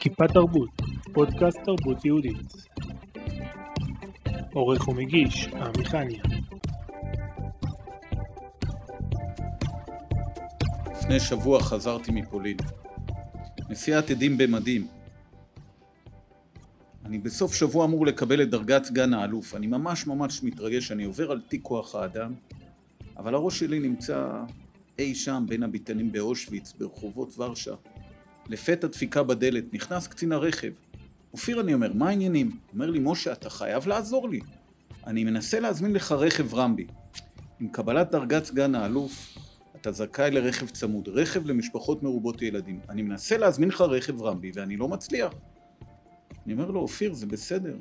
כיפה תרבות, פודקאסט תרבות יהודית. עורך ומגיש, עמיחניה. לפני שבוע חזרתי מפולין. נסיעת עדים במדים. אני בסוף שבוע אמור לקבל את דרגת סגן האלוף. אני ממש ממש מתרגש, אני עובר על תיק כוח האדם, אבל הראש שלי נמצא אי שם בין הביתנים באושוויץ, ברחובות ורשה. לפתע דפיקה בדלת, נכנס קצין הרכב. אופיר, אני אומר, מה העניינים? אומר לי, משה, אתה חייב לעזור לי. אני מנסה להזמין לך רכב רמבי. עם קבלת דרגת סגן האלוף, אתה זכאי לרכב צמוד, רכב למשפחות מרובות ילדים. אני מנסה להזמין לך רכב רמבי ואני לא מצליח. אני אומר לו, אופיר, זה בסדר.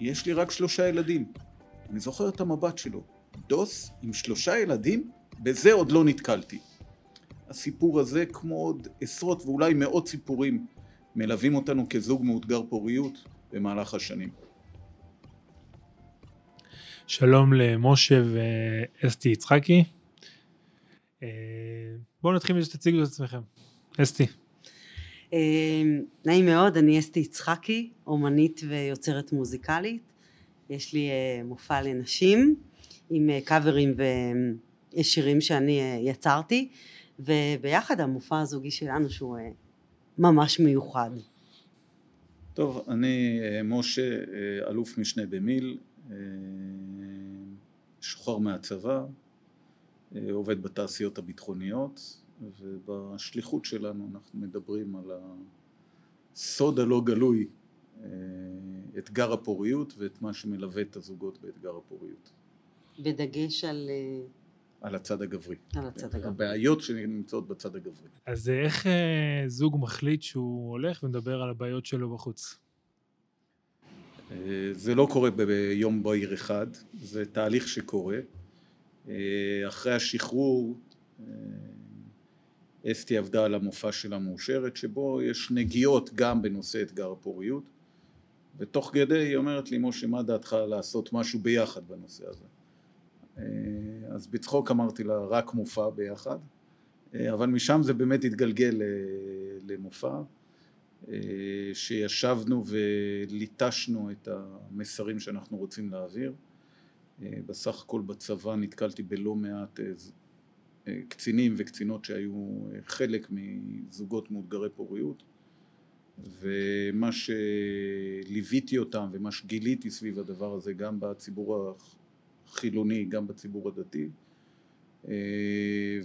יש לי רק שלושה ילדים. אני זוכר את המבט שלו. דוס עם שלושה ילדים? בזה עוד לא נתקלתי. הסיפור הזה, כמו עוד עשרות ואולי מאות סיפורים, מלווים אותנו כזוג מאותגר פוריות במהלך השנים. שלום למשה ואסתי יצחקי. אה, בואו נתחיל מזה שתציגו את עצמכם. אסתי. אה, נעים מאוד, אני אסתי יצחקי, אומנית ויוצרת מוזיקלית. יש לי אה, מופע לנשים עם קאברים ושירים שאני יצרתי, וביחד המופע הזוגי שלנו שהוא ממש מיוחד. טוב, אני משה, אלוף משנה במיל, שוחרר מהצבא, עובד בתעשיות הביטחוניות ובשליחות שלנו אנחנו מדברים על הסוד הלא גלוי, אתגר הפוריות ואת מה שמלווה את הזוגות באתגר הפוריות. בדגש על... על הצד הגברי. על הצד הגברי. הבעיות שנמצאות בצד הגברי. אז איך זוג מחליט שהוא הולך ומדבר על הבעיות שלו בחוץ? זה לא קורה ביום בהיר אחד, זה תהליך שקורה. אחרי השחרור אסתי עבדה על המופע של המאושרת שבו יש נגיעות גם בנושא אתגר הפוריות ותוך כדי היא אומרת לי משה מה דעתך לעשות משהו ביחד בנושא הזה אז בצחוק אמרתי לה רק מופע ביחד. אבל משם זה באמת התגלגל למופע שישבנו וליטשנו את המסרים שאנחנו רוצים להעביר. בסך הכל בצבא נתקלתי בלא מעט קצינים וקצינות שהיו חלק מזוגות מאותגרי פוריות. ומה שליוויתי אותם ומה שגיליתי סביב הדבר הזה גם בציבור החילוני גם בציבור הדתי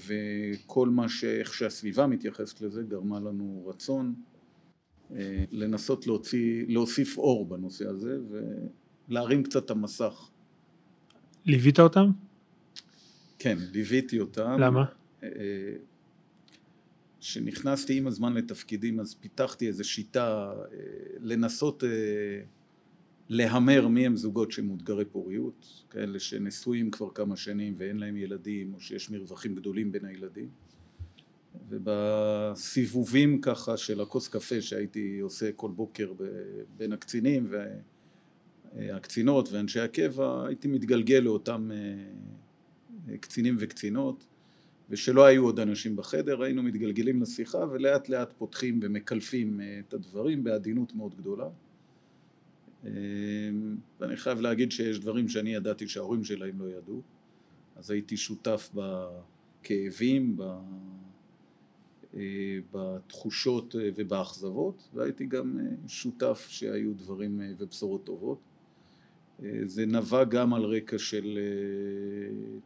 וכל מה שאיך שהסביבה מתייחסת לזה גרמה לנו רצון לנסות להוציא, להוסיף אור בנושא הזה ולהרים קצת את המסך. ליווית אותם? כן, ליוויתי אותם. למה? כשנכנסתי עם הזמן לתפקידים אז פיתחתי איזו שיטה לנסות להמר מי הם זוגות שמאותגרי פוריות, כאלה שנשואים כבר כמה שנים ואין להם ילדים או שיש מרווחים גדולים בין הילדים. ובסיבובים ככה של הכוס קפה שהייתי עושה כל בוקר בין הקצינים והקצינות ואנשי הקבע הייתי מתגלגל לאותם קצינים וקצינות. ושלא היו עוד אנשים בחדר היינו מתגלגלים לשיחה ולאט לאט פותחים ומקלפים את הדברים בעדינות מאוד גדולה ואני חייב להגיד שיש דברים שאני ידעתי שההורים שלהם לא ידעו. אז הייתי שותף בכאבים, בתחושות ובאכזבות והייתי גם שותף שהיו דברים ובשורות טובות. זה נבע גם על רקע של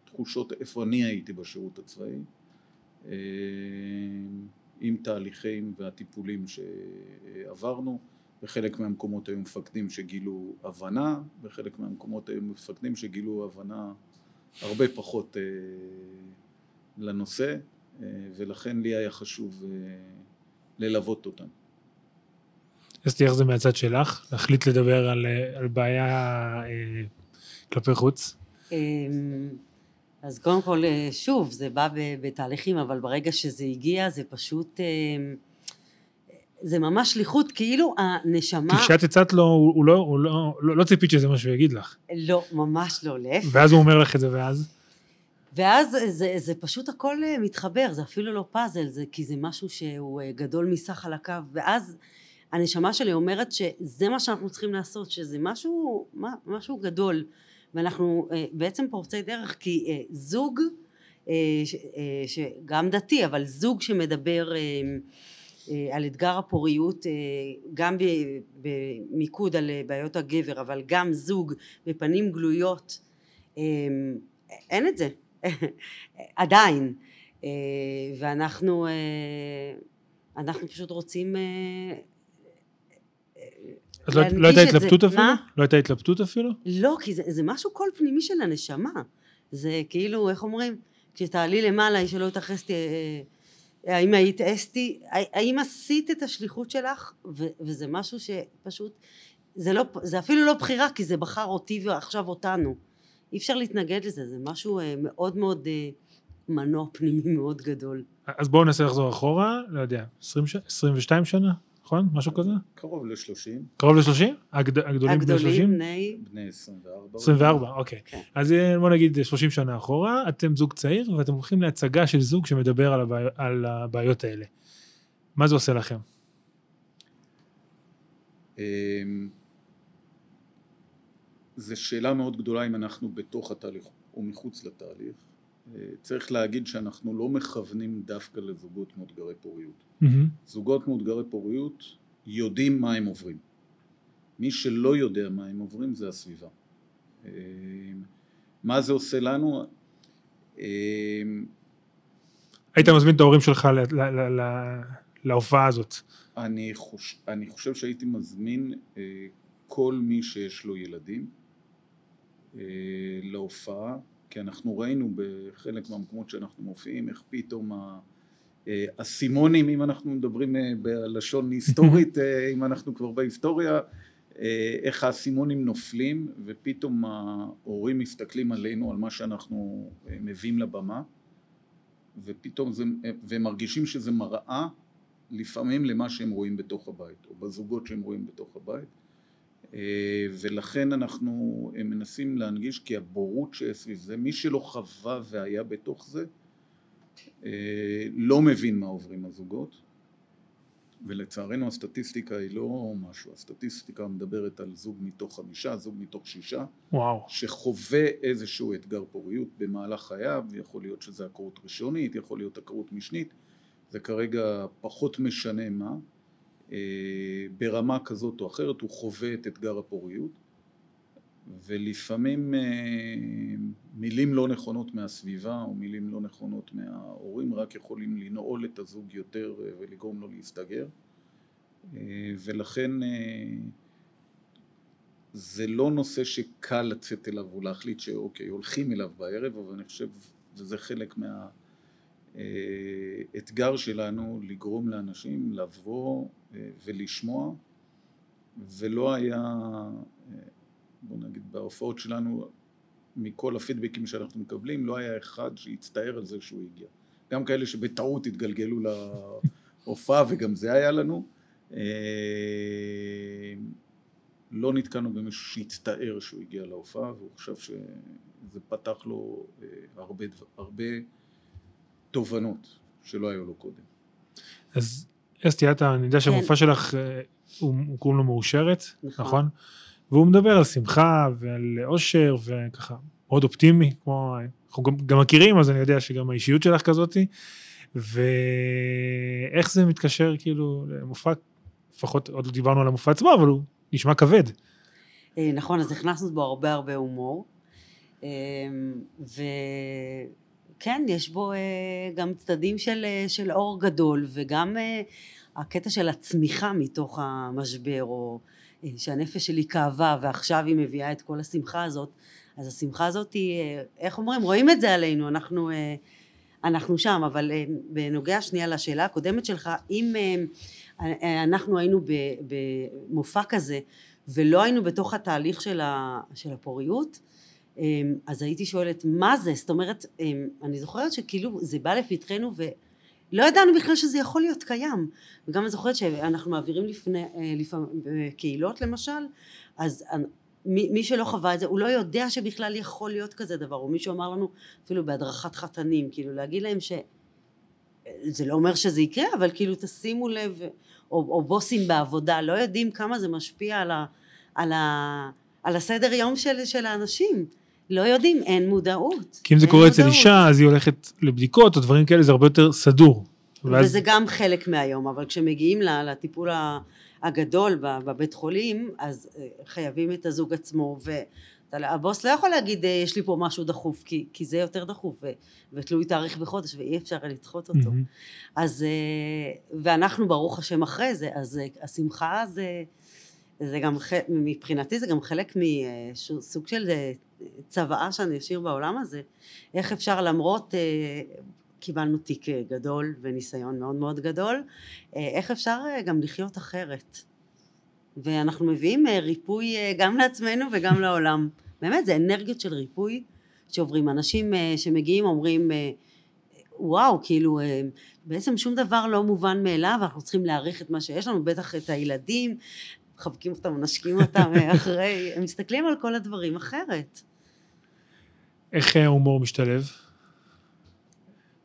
תחושות איפה אני הייתי בשירות הצבאי. עם תהליכים והטיפולים שעברנו בחלק מהמקומות היו מפקדים שגילו הבנה בחלק מהמקומות היו מפקדים שגילו הבנה הרבה פחות לנושא ולכן לי היה חשוב ללוות אותם. אסתי, איך זה מהצד שלך? להחליט לדבר על, על בעיה אה, כלפי חוץ? אז קודם כל, שוב, זה בא בתהליכים, אבל ברגע שזה הגיע זה פשוט... זה ממש שליחות, כאילו הנשמה... כי כשאת הצעת לו, הוא לא, הוא לא, לא, לא ציפית שזה מה שהוא יגיד לך. לא, ממש לא, להפך. ואז הוא אומר לך את זה, ואז? ואז זה, זה פשוט הכל אה, מתחבר, זה אפילו לא פאזל, זה כי זה משהו שהוא אה, גדול מסך חלקיו, ואז הנשמה שלי אומרת שזה מה שאנחנו צריכים לעשות, שזה משהו, משהו גדול, ואנחנו אה, בעצם פורצי דרך, כי זוג, שגם דתי, אבל זוג שמדבר על אתגר הפוריות, גם במיקוד על בעיות הגבר, אבל גם זוג בפנים גלויות, אין את זה. עדיין. אה, ואנחנו אה, אנחנו פשוט רוצים אה, אז לא, לא הייתה התלבטות אפילו? מה? לא הייתה התלבטות אפילו? לא, כי זה, זה משהו קול פנימי של הנשמה. זה כאילו, איך אומרים? כשתעלי למעלה, ישאלו אותך אסתי, האם היית אסתי, האם עשית את השליחות שלך? ו, וזה משהו שפשוט, זה, לא, זה אפילו לא בחירה, כי זה בחר אותי ועכשיו אותנו. אי אפשר להתנגד לזה, זה משהו אה, מאוד מאוד אה, מנוע פנימי מאוד גדול. אז בואו ננסה לחזור אחורה, לא יודע, 20 ש... 22 שנה, נכון? משהו כזה? קרוב ל-30. קרוב ל-30? הגד... הגדולים בני 30? הגדולים בני... בני 24. 24, אוקיי. כן. אז אה, בואו נגיד 30 שנה אחורה, אתם זוג צעיר ואתם הולכים להצגה של זוג שמדבר. על הבעיות האלה. מה זה עושה לכם? אמ, זו שאלה מאוד גדולה אם אנחנו בתוך התהליך או מחוץ לתהליך. אה, צריך להגיד שאנחנו לא מכוונים דווקא לזוגות מאותגרי פוריות. Mm-hmm. זוגות מאותגרי פוריות יודעים מה הם עוברים. מי שלא יודע מה הם עוברים זה הסביבה. אה, מה זה עושה לנו? אה, היית מזמין את ההורים שלך להופעה הזאת. אני, חוש... אני חושב שהייתי מזמין כל מי שיש לו ילדים. אה, להופעה, כי אנחנו ראינו בחלק מהמקומות שאנחנו מופיעים איך פתאום האסימונים, אה, אם אנחנו מדברים אה, בלשון היסטורית, אם אנחנו כבר בהיסטוריה, איך האסימונים נופלים ופתאום ההורים מסתכלים עלינו, על מה שאנחנו מביאים לבמה ופתאום זה, והם מרגישים שזה מראה לפעמים למה שהם רואים בתוך הבית או בזוגות שהם רואים בתוך הבית. אה, ולכן אנחנו אה, מנסים להנגיש כי הבורות שסביב זה, מי שלא חווה והיה בתוך זה אה, לא מבין מה עוברים הזוגות ולצערנו הסטטיסטיקה היא לא משהו, הסטטיסטיקה מדברת על זוג מתוך חמישה, זוג מתוך שישה וואו. שחווה איזשהו אתגר פוריות במהלך חייו, יכול להיות שזה עקרות ראשונית, יכול להיות עקרות משנית, זה כרגע פחות משנה מה אה, ברמה כזאת או אחרת הוא חווה את אתגר הפוריות ולפעמים אה, מילים לא נכונות מהסביבה או מילים לא נכונות מההורים רק יכולים לנעול את הזוג יותר אה, ולגרום לו להסתגר. ולכן זה לא נושא שקל לצאת אליו ולהחליט שאוקיי הולכים אליו בערב אבל אני חושב שזה חלק מה אתגר שלנו לגרום לאנשים לבוא אה, ולשמוע ולא היה, אה, בוא נגיד בהופעות שלנו מכל הפידבקים שאנחנו מקבלים לא היה אחד שהצטער על זה שהוא הגיע. גם כאלה שבטעות התגלגלו להופעה וגם זה היה לנו. אה, לא נתקענו במישהו שהצטער שהוא הגיע להופעה והוא חשב שזה פתח לו הרבה, הרבה תובנות שלא היו לו קודם. אז אסתי, את, אני יודע שהמופע כן. שלך, אה, הוא, הוא קוראים לו מאושרת, נכון. נכון? והוא מדבר על שמחה ועל אושר וככה, מאוד אופטימי, כמו, אנחנו גם, גם מכירים, אז אני יודע שגם האישיות שלך כזאתי, ואיך זה מתקשר כאילו למופע, לפחות עוד לא דיברנו על המופע עצמו, אבל הוא נשמע כבד. אה, נכון, אז הכנסנו בו הרבה הרבה הומור, אה, ו... כן, יש בו אה, גם צדדים של, אה, של אור גדול וגם אה, הקטע של הצמיחה מתוך המשבר או אה, שהנפש שלי כאבה ועכשיו היא מביאה את כל השמחה הזאת. אז השמחה הזאת היא, אה, איך אומרים, רואים את זה עלינו, אנחנו, אה, אנחנו שם, אבל אה, בנוגע שנייה לשאלה הקודמת שלך, אם אה, אה, אנחנו היינו במופע כזה ולא היינו בתוך התהליך של, ה, של הפוריות, אז הייתי שואלת מה זה? זאת אומרת אמ, אני זוכרת שכאילו זה בא לפתחנו ולא ידענו בכלל שזה יכול להיות קיים. וגם אני זוכרת שאנחנו מעבירים לפני אה, בקהילות למשל אז מי, מי שלא חווה את זה, הוא לא יודע שבכלל יכול להיות כזה דבר, או מישהו אמר לנו אפילו בהדרכת חתנים, כאילו להגיד להם ש... זה לא אומר שזה יקרה, אבל כאילו תשימו לב, או, או בוסים בעבודה, לא יודעים כמה זה משפיע על, ה, על, ה, על הסדר יום של, של האנשים. לא יודעים, אין מודעות. כי אם זה קורה אצל אישה, אז היא הולכת לבדיקות או דברים כאלה, זה הרבה יותר סדור. ואז... וזה גם חלק מהיום, אבל כשמגיעים לטיפול הגדול בבית חולים, אז אה, חייבים את הזוג עצמו, והבוס לא יכול להגיד אה, יש לי פה משהו דחוף, כי, כי זה יותר דחוף, ו, ותלוי תאריך בחודש, ואי אפשר לדחות אותו. Mm-hmm. אז, אה, ואנחנו ברוך השם אחרי זה, אז השמחה זה, זה גם, מבחינתי זה גם חלק מסוג של צוואה שאני אשאיר בעולם הזה, איך אפשר למרות קיבלנו תיק אה, גדול וניסיון מאוד מאוד גדול, אה, איך אפשר אה, גם לחיות אחרת. ואנחנו מביאים ריפוי גם לעצמנו וגם לעולם. באמת, זה אנרגיות של ריפוי שעוברים. אנשים שמגיעים אומרים, וואו, כאילו, בעצם שום דבר לא מובן מאליו, אנחנו צריכים להעריך את מה שיש לנו, בטח את הילדים, מחבקים אותם, מנשקים אותם אחרי, הם מסתכלים על כל הדברים אחרת. איך ההומור משתלב?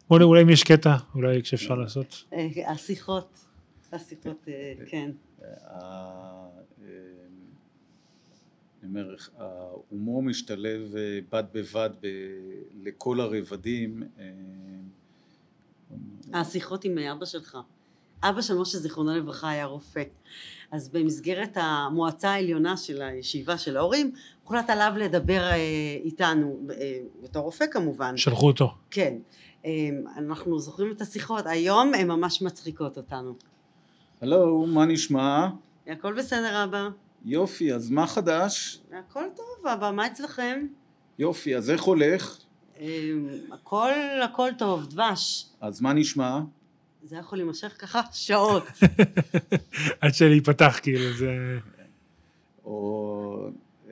בוא'נה, אולי אם יש קטע, אולי כשאפשר לעשות. אה, השיחות, השיחות, אה, כן. אה, אני אומר, ההומור משתלב בד בבד לכל הרבדים. השיחות עם אבא שלך. אבא של משה זיכרונו לברכה היה רופא. אז במסגרת המועצה העליונה של הישיבה של ההורים, הוחלט עליו לדבר איתנו, בתור רופא כמובן. שלחו אותו. כן. אמ, אנחנו זוכרים את השיחות, היום הן ממש מצחיקות אותנו. הלו, מה נשמע? הכל בסדר אבא. יופי, אז מה חדש? הכל טוב אבא, מה אצלכם? יופי, אז איך הולך? הכל, הכל טוב, דבש. אז מה נשמע? זה יכול להימשך ככה שעות. עד שייפתח כאילו, זה... או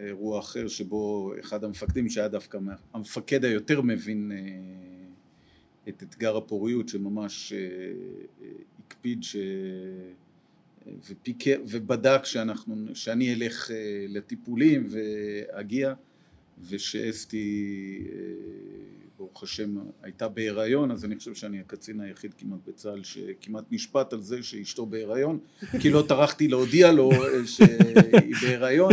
אירוע אחר שבו אחד המפקדים שהיה דווקא המפקד היותר מבין אה, את אתגר הפוריות שממש אה, אה, הקפיד ש... ופיקר, ובדק שאנחנו, שאני אלך לטיפולים ואגיע ושאסתי ברוך השם הייתה בהיריון אז אני חושב שאני הקצין היחיד כמעט בצה"ל שכמעט נשפט על זה שאשתו בהיריון כי לא טרחתי להודיע לו שהיא בהיריון.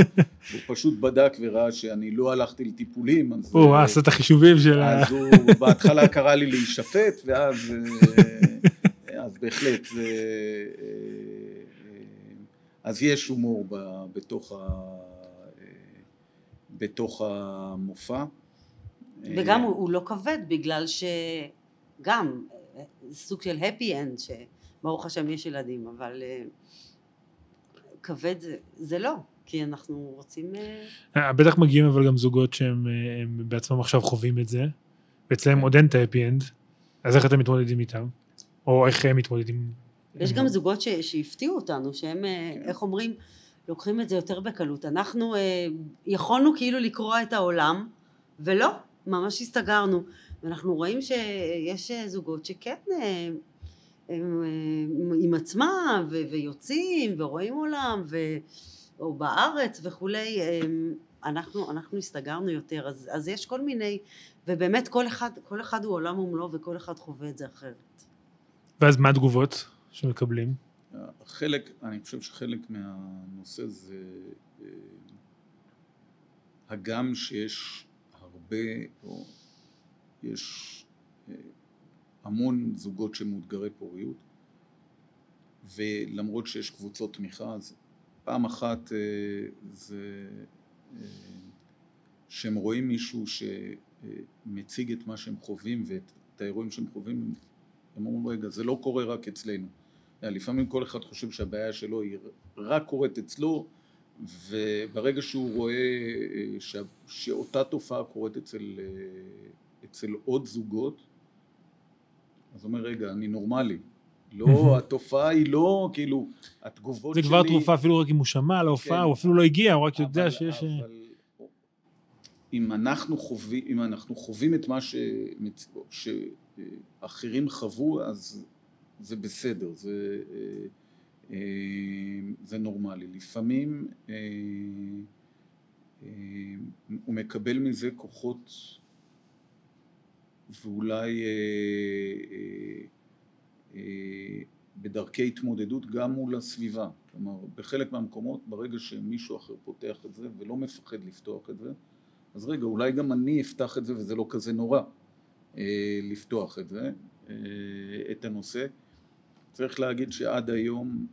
הוא פשוט בדק וראה שאני לא הלכתי לטיפולים אז הוא עשה את החישובים של אז הוא בהתחלה קרא לי להישפט ואז אז בהחלט אז יש הומור בתוך, ה, בתוך המופע וגם הוא, הוא לא כבד בגלל שגם סוג של happy end שברוך השם יש ילדים אבל אה, כבד זה, זה לא כי אנחנו רוצים אה, אה, בטח מגיעים אבל גם זוגות שהם בעצמם עכשיו חווים את זה ואצלם עוד אין את ה-happy end אז איך אתם מתמודדים איתם? או איך הם מתמודדים? יש גם זוגות ש, שהפתיעו אותנו שהם כן. איך אומרים לוקחים את זה יותר בקלות אנחנו יכולנו כאילו לקרוע את העולם ולא ממש הסתגרנו. ואנחנו רואים שיש זוגות שכן אה, הם אה, עם עצמם ויוצאים ורואים עולם ו... או בארץ וכולי אנחנו, אנחנו הסתגרנו יותר. אז, אז יש כל מיני ובאמת כל אחד, כל אחד הוא עולם ומלואו וכל אחד חווה את זה אחרת. ואז מה התגובות שמקבלים? חלק, אני חושב שחלק מהנושא זה אה, הגם שיש הרבה, או יש אה, המון זוגות שמאותגרי פוריות ולמרות שיש קבוצות תמיכה אז פעם אחת אה, זה אה, שהם רואים מישהו שמציג את מה שהם חווים ואת האירועים שהם חווים הם אומרים רגע זה לא קורה רק אצלנו. לפעמים כל אחד חושב שהבעיה שלו היא רק קורית אצלו וברגע שהוא רואה אה, ש... שאותה תופעה קורית אצל, אה, אצל עוד זוגות, אז אומר, רגע, אני נורמלי. לא, התופעה היא לא, כאילו, התגובות שלי... זה כבר תרופה אפילו רק אם הוא שמע על ההופעה, כן, הוא אפילו לא הגיע, הוא רק אבל, יודע שיש... אה, אבל אם אנחנו חווים, אם אנחנו חווים את מה ש... שאחרים חוו, אז זה בסדר, זה... אה, זה נורמלי. לפעמים אה, הוא מקבל מזה כוחות ואולי בדרכי התמודדות גם מול הסביבה. כלומר, בחלק מהמקומות, ברגע שמישהו אחר פותח את זה ולא מפחד לפתוח את זה, אז רגע, אולי גם אני אפתח את זה וזה לא כזה נורא אה, לפתוח את זה, אה, את הנושא. צריך להגיד שעד היום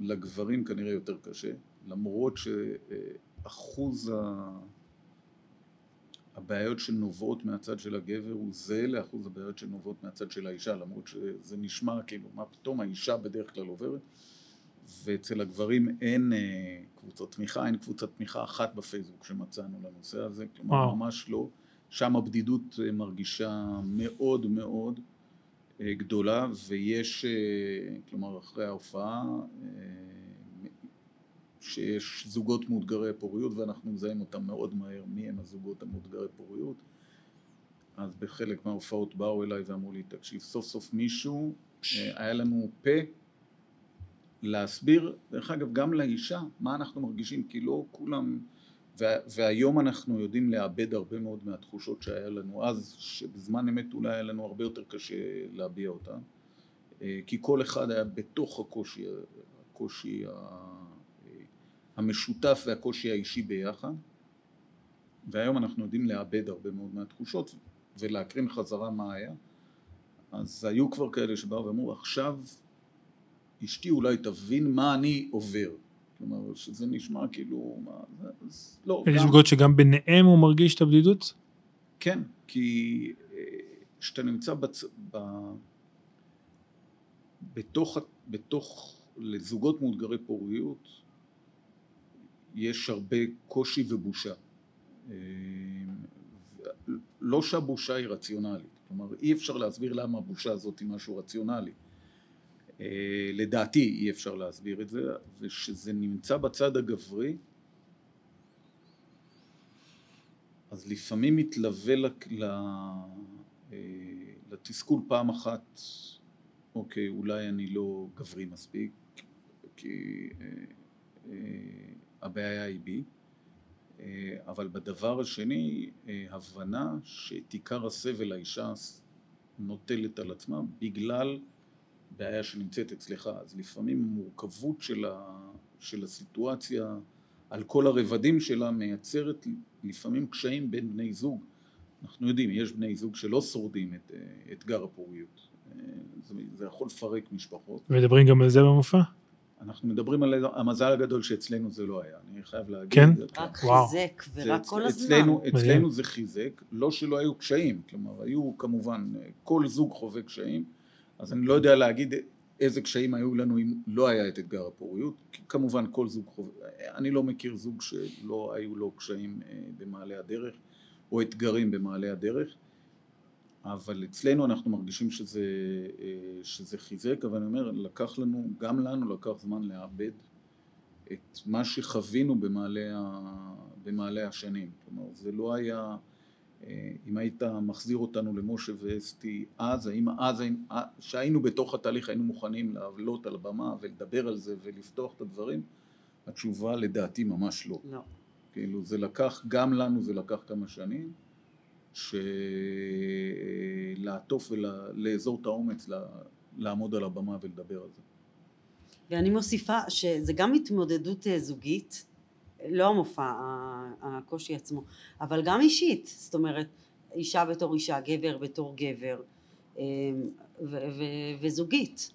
לגברים כנראה יותר קשה, למרות שאחוז ה... הבעיות שנובעות מהצד של הגבר הוא זהה לאחוז הבעיות שנובעות מהצד של האישה, למרות שזה נשמע כאילו, מה פתאום האישה בדרך כלל עוברת, ואצל הגברים אין אה, קבוצות תמיכה, אין קבוצת תמיכה אחת בפייסבוק שמצאנו לנושא הזה, כלומר. ממש לא, שם הבדידות אה, מרגישה מאוד מאוד גדולה, ויש, אה, כלומר אחרי ההופעה, אה, שיש זוגות מאותגרי פוריות ואנחנו מזהים אותם מאוד מהר מי הם הזוגות המאותגרי פוריות. אז בחלק מההופעות באו אליי ואמרו לי תקשיב סוף סוף מישהו אה, היה לנו פה להסביר. דרך אגב גם לאישה מה אנחנו מרגישים? כי לא כולם והיום אנחנו יודעים לאבד הרבה מאוד מהתחושות שהיה לנו אז שבזמן אמת אולי היה לנו הרבה יותר קשה להביע אותן אה, כי כל אחד היה בתוך הקושי הקושי המשותף והקושי האישי ביחד. והיום אנחנו יודעים לאבד הרבה מאוד מהתחושות ולהקרין חזרה מה היה. אז היו כבר כאלה שבאו ואמרו עכשיו אשתי אולי תבין מה אני עובר כלומר שזה נשמע כאילו מה, אז לא יש זוגות שגם ביניהם הוא מרגיש את הבדידות? כן כי אה, כשאתה נמצא בצ... ב... בתוך, בתוך לזוגות מאותגרי פוריות יש הרבה קושי ובושה. אה, לא שהבושה היא רציונלית, כלומר אי אפשר להסביר למה הבושה הזאת היא משהו רציונלי. אה, לדעתי אי אפשר להסביר את זה, ושזה נמצא בצד הגברי, אז לפעמים מתלווה אה, לתסכול פעם אחת, אוקיי, אולי אני לא גברי מספיק, כי הבעיה היא בי, אה, אבל בדבר השני, אה, הבנה שאת עיקר הסבל האישה נוטלת על עצמה בגלל בעיה שנמצאת אצלך. אז לפעמים המורכבות של, ה, של הסיטואציה על כל הרבדים שלה מייצרת לפעמים קשיים בין בני זוג. אנחנו יודעים, יש בני זוג שלא שורדים את אה, אתגר הפוריות. זה, זה יכול לפרק משפחות. מדברים גם על זה במופע? אנחנו מדברים על המזל הגדול שאצלנו זה לא היה, אני חייב להגיד. כן? רק וואו. חיזק, ורק כל הזמן. אצלנו, אצלנו זה חיזק, לא שלא היו קשיים, כלומר היו כמובן, כל זוג חווה קשיים, אז אני לא יודע להגיד איזה קשיים היו לנו אם לא היה את אתגר הפוריות, כי כמובן כל זוג חווה, אני לא מכיר זוג שלא היו לו קשיים אה, במעלה הדרך, או אתגרים במעלה הדרך. אבל אצלנו אנחנו מרגישים שזה, אה, שזה חיזק, אבל אני אומר, לקח לנו, גם לנו לקח זמן לאבד את מה שחווינו במעלה, במעלה השנים. כלומר, זה לא היה, אם היית מחזיר אותנו למשה ואסתי אז, האם אז, כשהיינו בתוך התהליך היינו מוכנים לעלות על הבמה ולדבר על זה ולפתוח את הדברים, התשובה לדעתי ממש לא. לא. כאילו זה לקח, גם לנו זה לקח כמה שנים. לעטוף ולאזור את האומץ לעמוד על הבמה ולדבר על זה. ואני מוסיפה שזה גם התמודדות אה, זוגית, לא המופע, הקושי עצמו, אבל גם אישית, זאת אומרת, אישה בתור אישה, גבר בתור גבר, אה, וזוגית,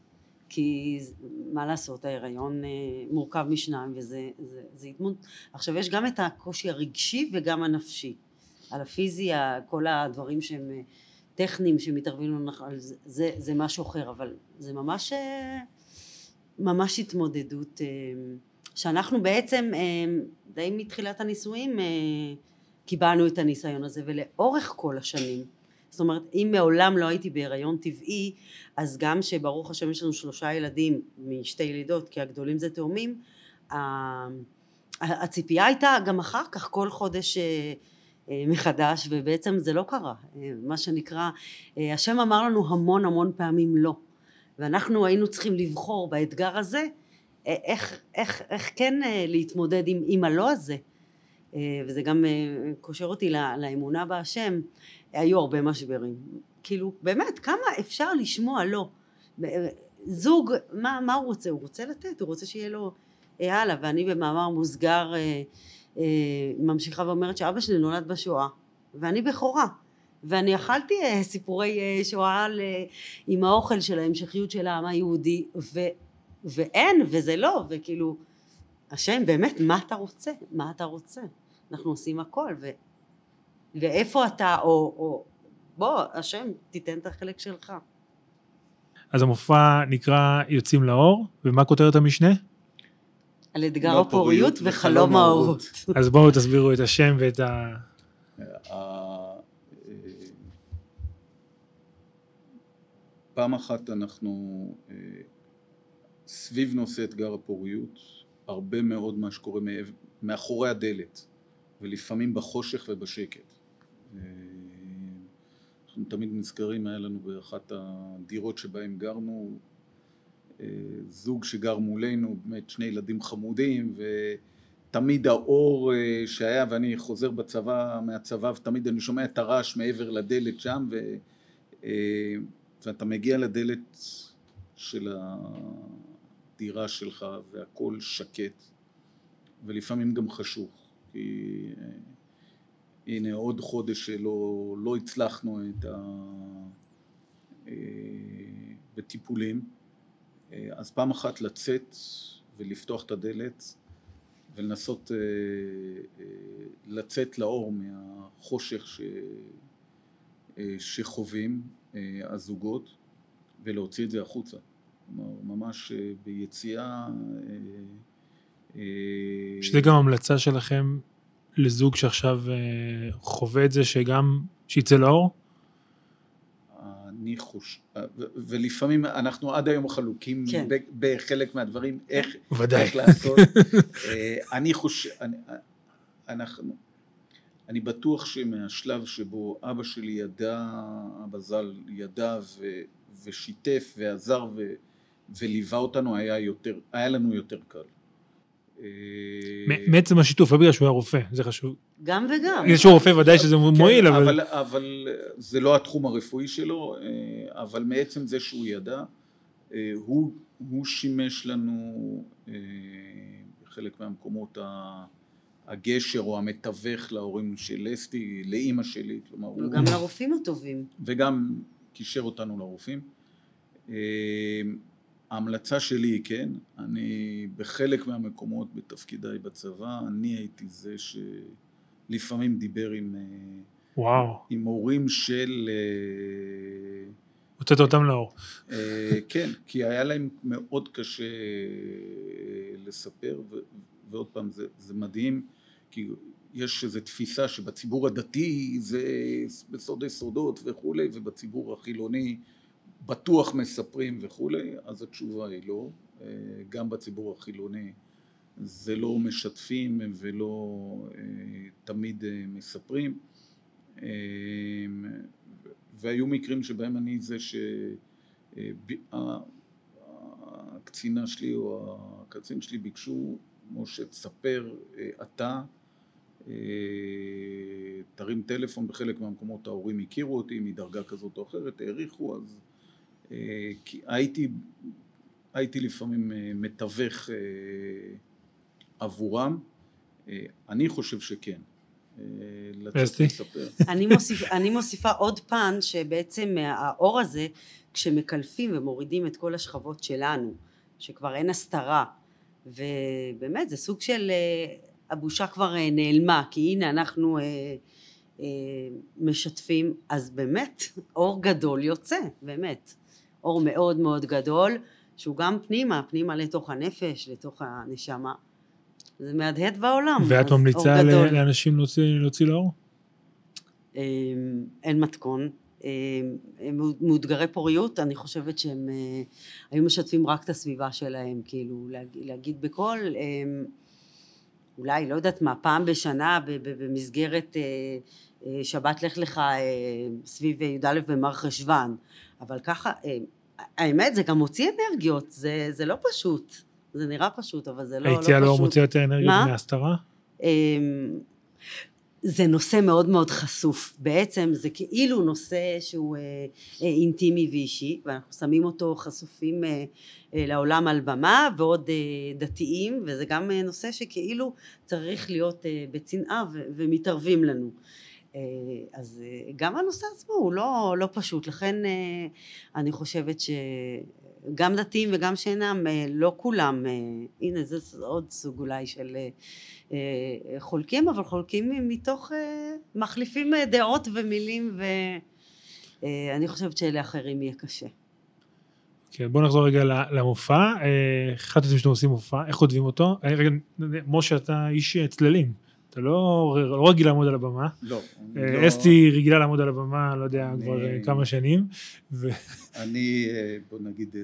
כי מה לעשות, ההיריון אה, מורכב משניים וזה זה, זה התמוד... עכשיו יש גם את הקושי הרגשי וגם הנפשי. על הפיזי, כל הדברים שהם אה, טכניים שמתערבים לנו, זה, זה, זה משהו אחר, אבל זה ממש, אה, ממש התמודדות אה, שאנחנו בעצם די מתחילת הנישואים קיבלנו את הניסיון הזה ולאורך כל השנים. זאת אומרת אם מעולם לא הייתי בהיריון טבעי אז גם שברוך השם יש לנו שלושה ילדים משתי ילידות כי הגדולים זה תאומים הציפייה הייתה גם אחר כך כל חודש אה, מחדש ובעצם זה לא קרה. אה, מה שנקרא אה, השם אמר לנו המון המון פעמים לא. ואנחנו היינו צריכים לבחור באתגר הזה איך, איך, איך כן להתמודד עם, עם הלא הזה וזה גם קושר אותי לאמונה בהשם, היו הרבה משברים. כאילו, באמת, כמה אפשר לשמוע לא? זוג, מה, מה הוא רוצה? הוא רוצה לתת, הוא רוצה שיהיה לו הלאה, ואני במאמר מוסגר אה, אה, ממשיכה ואומרת שאבא שלי נולד בשואה, ואני בכורה. ואני אכלתי אה, סיפורי אה, שואה אה, עם האוכל של ההמשכיות של העם היהודי, ו, ואין, וזה לא, וכאילו, השם, באמת, מה אתה רוצה? מה אתה רוצה? אנחנו עושים הכל, ו, ואיפה אתה, או, או בוא, השם, תיתן את החלק שלך. אז המופע נקרא יוצאים לאור, ומה כותרת המשנה? על אתגר הפוריות וחלום ההורות. אז בואו תסבירו את השם ואת ה... פעם אחת אנחנו סביב נושא אתגר הפוריות, הרבה מאוד מה שקורה מאחורי הדלת, ולפעמים בחושך ובשקט. אנחנו תמיד נזכרים, היה לנו באחת הדירות שבהם גרנו אה, זוג שגר מולנו, באמת שני ילדים חמודים ותמיד האור אה, שהיה ואני חוזר בצבא, מהצבא ותמיד אני שומע את הרעש מעבר לדלת שם ו, אה, ואתה מגיע לדלת של הדירה שלך והכל שקט ולפעמים גם חשוך כי הנה עוד חודש שלא לא הצלחנו את ה... אה, בטיפולים אה, אז פעם אחת לצאת ולפתוח את הדלת ולנסות אה, לצאת לאור מהחושך ש... שחווים הזוגות ולהוציא את זה החוצה. כלומר, ממש ביציאה... שזה גם המלצה שלכם לזוג שעכשיו אה, חווה את זה שגם, שיצא לאור? אני חושב, ולפעמים אנחנו עד היום חלוקים כן. בחלק מהדברים, איך, ודאי. איך לעשות. אה, אני חושב, אני, אנחנו, אני בטוח שמהשלב שבו אבא שלי ידע, אבא ז"ל ידע ו, ושיתף ועזר ו, וליווה אותנו, היה, יותר, היה לנו יותר קל. אה, מעצם השיתוף, לא בגלל שהוא היה רופא, זה חשוב. גם וגם. בגלל שהוא רופא ודאי שזה כן, מועיל, אבל... אבל זה לא התחום הרפואי שלו, אה, אבל מעצם זה שהוא ידע, אה, הוא שימש לנו בחלק מהמקומות הגשר או המתווך להורים של אסתי, לאימא שלי, כלומר הוא... וגם לרופאים הטובים. וגם קישר אותנו לרופאים. ההמלצה שלי היא כן, אני בחלק מהמקומות בתפקידיי בצבא, אני הייתי זה שלפעמים דיבר עם, אה, וואו. עם הורים של... אה, הוצאת אותם לאור. אה, כן, כי היה להם מאוד קשה לספר, ועוד פעם, זה, זה מדהים, כי יש איזו תפיסה שבציבור הדתי זה בסודי סודות וכולי, ובציבור החילוני בטוח מספרים וכולי, אז התשובה היא לא. אה, גם בציבור החילוני זה לא משתפים ולא אה, תמיד אה, מספרים. והיו מקרים שבהם אני זה שהקצינה שלי או הקצין שלי ביקשו, משה תספר אתה, תרים טלפון, בחלק מהמקומות ההורים הכירו אותי מדרגה כזאת או אחרת, העריכו, אז כי הייתי, הייתי לפעמים אה, מתווך אה, עבורם, אני חושב שכן. אני, מוסיפ, אני מוסיפה עוד פן שבעצם האור הזה כשמקלפים ומורידים את כל השכבות שלנו שכבר אין הסתרה ובאמת זה סוג של הבושה כבר נעלמה כי הנה אנחנו משתפים אז באמת אור גדול יוצא באמת אור מאוד מאוד גדול, שהוא גם פנימה, פנימה לתוך הנפש, לתוך הנשמה. זה מהדהד בעולם. ואת ממליצה לאנשים להוציא, להוציא לאור? אמ, אין מתכון. אמ, מאותגרי פוריות, אני חושבת שהם אה, היו משתפים רק את הסביבה שלהם, כאילו להגיד, בקול, אמ, אולי, לא יודעת מה, פעם בשנה במסגרת אה, שבת לך לך סביב י"א במר חשוון, אבל ככה, אה, האמת זה גם מוציא אנרגיות, זה, זה לא פשוט, זה נראה פשוט, אבל זה לא, לא פשוט. היציאה לא מוציאה יותר אנרגיות מהסתרה? אמ, זה נושא מאוד מאוד חשוף. בעצם זה כאילו נושא שהוא אה, אה, אינטימי ואישי, ואנחנו שמים אותו חשופים אה, אה, לעולם על במה, ועוד אה, דתיים, וזה גם אה, נושא שכאילו צריך להיות אה, בצנעה ומתערבים לנו. אה, אז אה, גם הנושא עצמו הוא לא, לא פשוט, לכן אה, אני חושבת שגם דתיים וגם שאינם, אה, לא כולם, אה, הנה זה עוד סוג אולי של אה, אה, חולקים, אבל חולקים מתוך, אה, מחליפים אה, דעות ומילים ואני חושבת שלאחרים יהיה קשה. כן, בואו נחזור רגע למופע. אה, החלטתם שאתם עושים מופע, איך כותבים אותו? אה, רגע, משה, אתה איש אה, צללים. אתה לא, לא רגיל לעמוד על הבמה. לא. אה, לא- אסתי רגילה לעמוד על הבמה, לא יודע, אני- כבר אה, כמה שנים. ו- אני, אה, בוא נגיד,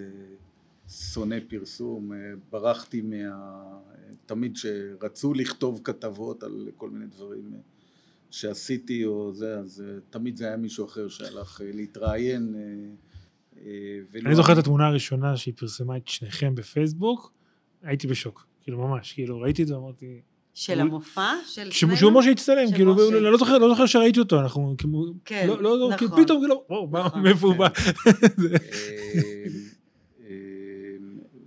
שונא פרסום, ברחתי מה... תמיד כשרצו לכתוב כתבות על כל מיני דברים שעשיתי או זה, אז תמיד זה היה מישהו אחר שהלך להתראיין. ולא אני זוכר את התמונה הראשונה שהיא פרסמה את שניכם בפייסבוק, הייתי בשוק. כאילו ממש, כאילו ראיתי את זה, אמרתי... של המופע? של שהוא שנינו? שהוא משה הצטלם, כאילו. ואני לא זוכר, לא זוכר שראיתי אותו, אנחנו כאילו, כן, לא, לא, לא, כאילו נכון. פתאום, כאילו, וואו, מה-. מאיפה הוא. בא? אה, אה,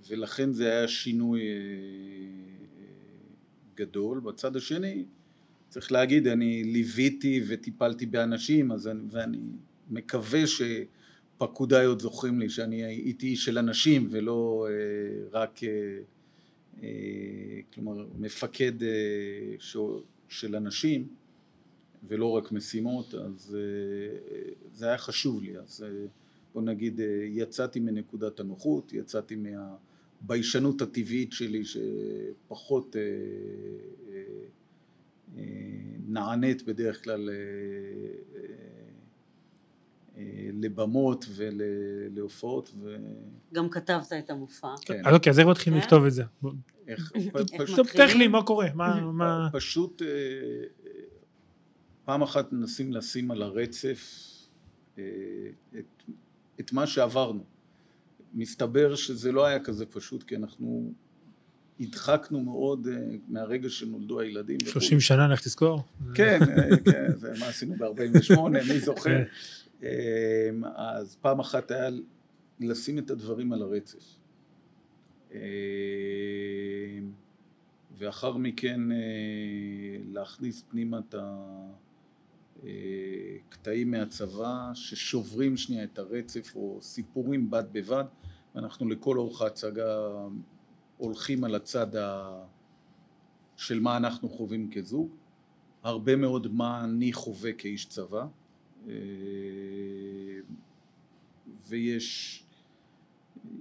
ולכן זה היה שינוי אה, גדול. בצד השני, צריך להגיד, אני ליוויתי וטיפלתי באנשים, אז אני, ואני מקווה שפקודיי עוד זוכרים לי שאני הייתי איש של אנשים ולא אה, רק, אה, אה, כלומר, מפקד אה, של אנשים. ולא רק משימות, אז אה, זה היה חשוב לי. אז אה, בוא נגיד, אה, יצאתי מנקודת הנוחות, יצאתי מהביישנות הטבעית שלי שפחות אה, אה, אה, נענית בדרך כלל אה, אה, אה, לבמות ולהופעות, גם כתבת את המופע. וכן, אז אוקיי, אז איך מתחילים כן. לכתוב את זה? איך, פשוט? טכני, מה קורה? מה-. פשוט אה, פעם אחת מנסים לשים על הרצף אה, את, את מה שעברנו. מסתבר שזה לא היה כזה פשוט כי אנחנו הדחקנו מאוד אה, מהרגע שנולדו הילדים. 30 שנה, לך תזכור. כן, כן, זה מה עשינו ב-48, מי זוכר? אה, אז פעם אחת היה לשים את הדברים על הרצף. אה, ואחר מכן אה, להכניס פנימה את הקטעים מהצבא ששוברים שנייה את הרצף או סיפורים בד בבד ואנחנו לכל אורך ההצגה הולכים על הצד ה... של מה אנחנו חווים כזוג הרבה מאוד מה אני חווה כאיש צבא אה, ויש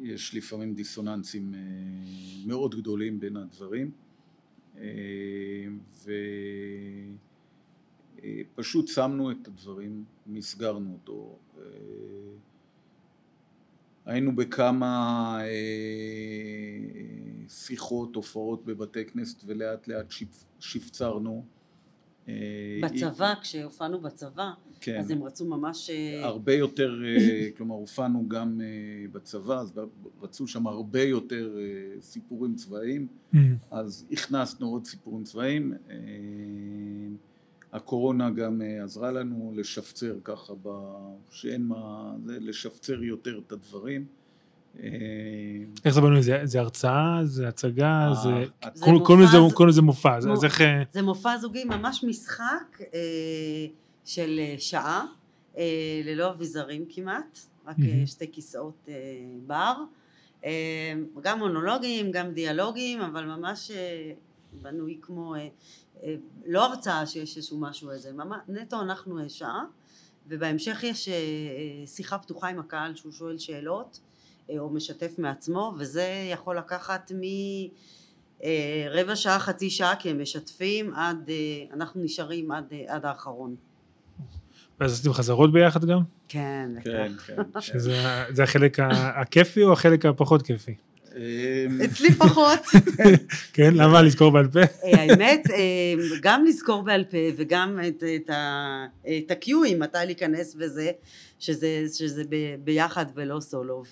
יש לפעמים דיסוננסים אה, מאוד גדולים בין הדברים אה, ופשוט שמנו את הדברים, מסגרנו אותו. אה, היינו בכמה אה, שיחות, הופעות בבתי כנסת ולאט לאט שפצרנו. אה, בצבא, כשהופענו בצבא, כן. אז הם רצו ממש... אה, הרבה יותר, אה, כלומר הופענו גם אה, בצבא, אז רצו שם הרבה יותר סיפורים צבאיים, Mm. אז הכנסנו עוד סיפורים צבאיים. הקורונה גם עזרה לנו לשפצר ככה, ב... שאין מה, זה לשפצר יותר את הדברים. איך זה בנוי? זה- זה הרצאה? זה הצגה? זה... קוראים- לזה- מופע, זה מופע זוגי, ממש משחק של אה, שעה, אה, ללא אביזרים כמעט, רק מהמם. שתי כיסאות בר. גם מונולוגים, גם דיאלוגים, אבל ממש בנוי כמו, לא הרצאה שיש איזשהו משהו איזה, ממש, נטו אנחנו שעה, ובהמשך יש שיחה פתוחה עם הקהל שהוא שואל שאלות, או משתף מעצמו, וזה יכול לקחת מ... רבע שעה, חצי שעה, כי הם משתפים עד, אנחנו נשארים עד, עד האחרון. ואז עשיתם חזרות ביחד גם? כן, כן. כן. שזה זה החלק ה- הכיפי או החלק הפחות כיפי? אמ, אצלי פחות. כן, למה לזכור בעל פה? אה, האמת, אה, גם לזכור בעל פה וגם את, את, ה, את הקיואים, מתי להיכנס וזה, שזה, ביחד ולא סולו.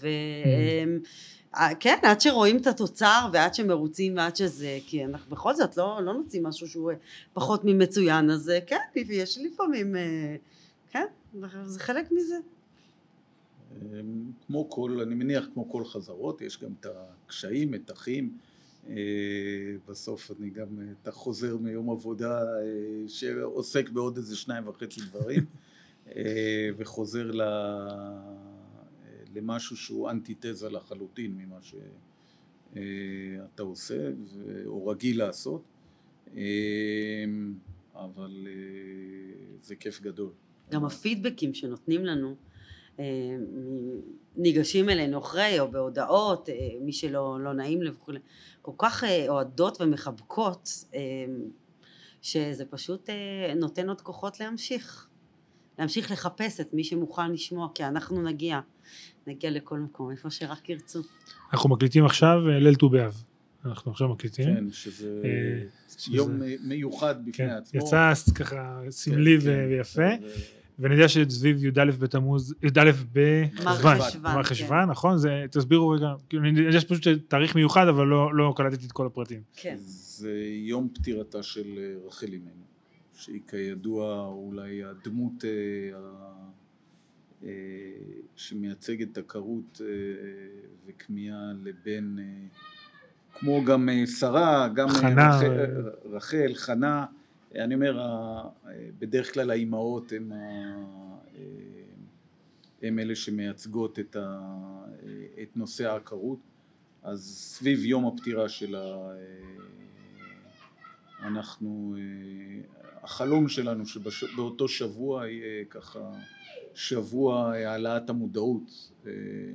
וכן, עד שרואים את התוצר ועד שמרוצים ועד שזה, כי אנחנו בכל זאת לא, לא נוציא משהו שהוא פחות ממצוין, אז כן, יש לפעמים, כן, זה חלק מזה. אמ, כמו כל, אני מניח כמו כל חזרות, יש גם את הקשיים, מתחים. אה, בסוף אני גם, אתה חוזר מיום עבודה אה, שעוסק בעוד איזה שניים וחצי דברים, אה, וחוזר למשהו שהוא אנטיתזה לחלוטין ממה שאתה עושה או רגיל לעשות, אבל זה כיף גדול. גם הפידבקים שנותנים לנו אה, ניגשים אלינו אחרי או בהודעות, אה, מי שלא לא נעים לב וכולי, כל כך אה, אוהדות ומחבקות שזה פשוט נותן עוד כוחות להמשיך, להמשיך לחפש את מי שמוכן לשמוע כי אנחנו נגיע, נגיע לכל מקום, איפה שרק ירצו. אנחנו מקליטים עכשיו ליל ט"ו באב. אנחנו עכשיו מקליטים. כן, שזה יום מיוחד בפני כן, עצמו. יצא ככה סמלי כן, כן. ויפה. ואני יודע שסביב י"א בתמוז, י"א בחשוון, חשוון, כן. נכון? זה, תסבירו רגע, כאילו, אני יודע שפשוט תאריך מיוחד, אבל לא, לא קלטתי את כל הפרטים. כן. זה יום פטירתה של אה, רחל אימנו, שהיא כידוע אולי הדמות אה, אה, שמייצגת עקרות וכמיהה לבן, כמו גם שרה, גם חנה, רחל, רחל, חנה, אני אומר, בדרך כלל האימהות הן הם אלה שמייצגות את, ה, את נושא העקרות, אז סביב יום הפטירה שלה אנחנו, החלום שלנו שבאותו שבוע יהיה ככה שבוע העלאת המודעות.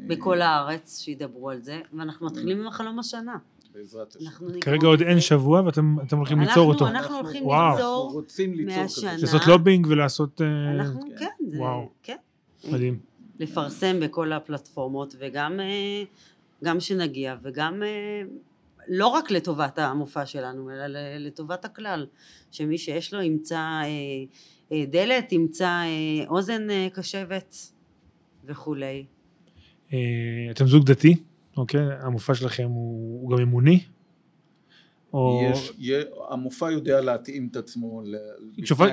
בכל הארץ שידברו על זה, ואנחנו מתחילים עם החלום השנה. בעזרת השם. כרגע עוד אין שבוע ואתם הולכים ליצור אותו. אנחנו הולכים ליצור מהשנה. לעשות לובינג ולעשות... אה, אנחנו, כן. וואו. כן. מדהים. לפרסם בכל הפלטפורמות וגם אה, גם שנגיע וגם אה, לא רק לטובת המופע שלנו אלא לטובת הכלל שמי שיש לו ימצא דלת ימצא אוזן קשבת וכולי. אתם זוג דתי? אוקיי? המופע שלכם הוא, הוא גם אמוני? או... יש, יש, המופע יודע להתאים את עצמו.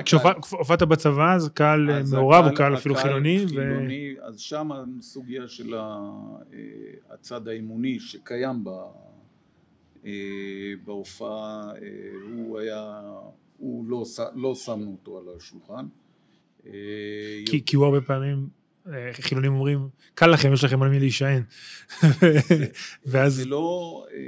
כשהופעת בצבא אז קהל מעורב או קהל אפילו חילוני? חילוני ו... אז שם הסוגיה של אה, הצד האמוני שקיים בה, אה, בהופעה, אה, הוא היה, הוא לא, לא שמנו אותו על השולחן. כי, כי הוא הרבה פעמים חילונים אומרים, קל לכם, יש לכם על מי להישען. ואז... זה לא... אה,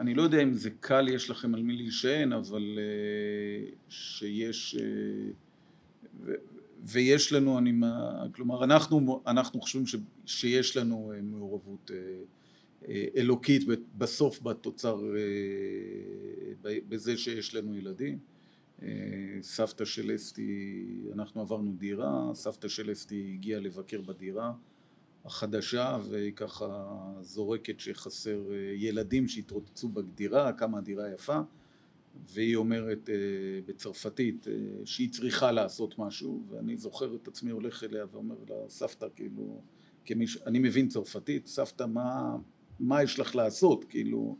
אני לא יודע אם זה קל, יש לכם על מי להישען, אבל אה, שיש... אה, ויש לנו, אני, כלומר, אנחנו, אנחנו חושבים ש, שיש לנו מעורבות אלוקית בסוף בתוצר, בזה שיש לנו ילדים. סבתא של אסתי, אנחנו עברנו דירה, סבתא של אסתי הגיעה לבקר בדירה החדשה והיא ככה זורקת שחסר אה, ילדים שהתרוצצו בדירה, כמה הדירה יפה והיא אומרת אה, בצרפתית אה, שהיא צריכה לעשות משהו ואני זוכר את עצמי הולך אליה ואומר לה סבתא כאילו כמיש... אני מבין צרפתית סבתא מה, מה יש לך לעשות? כאילו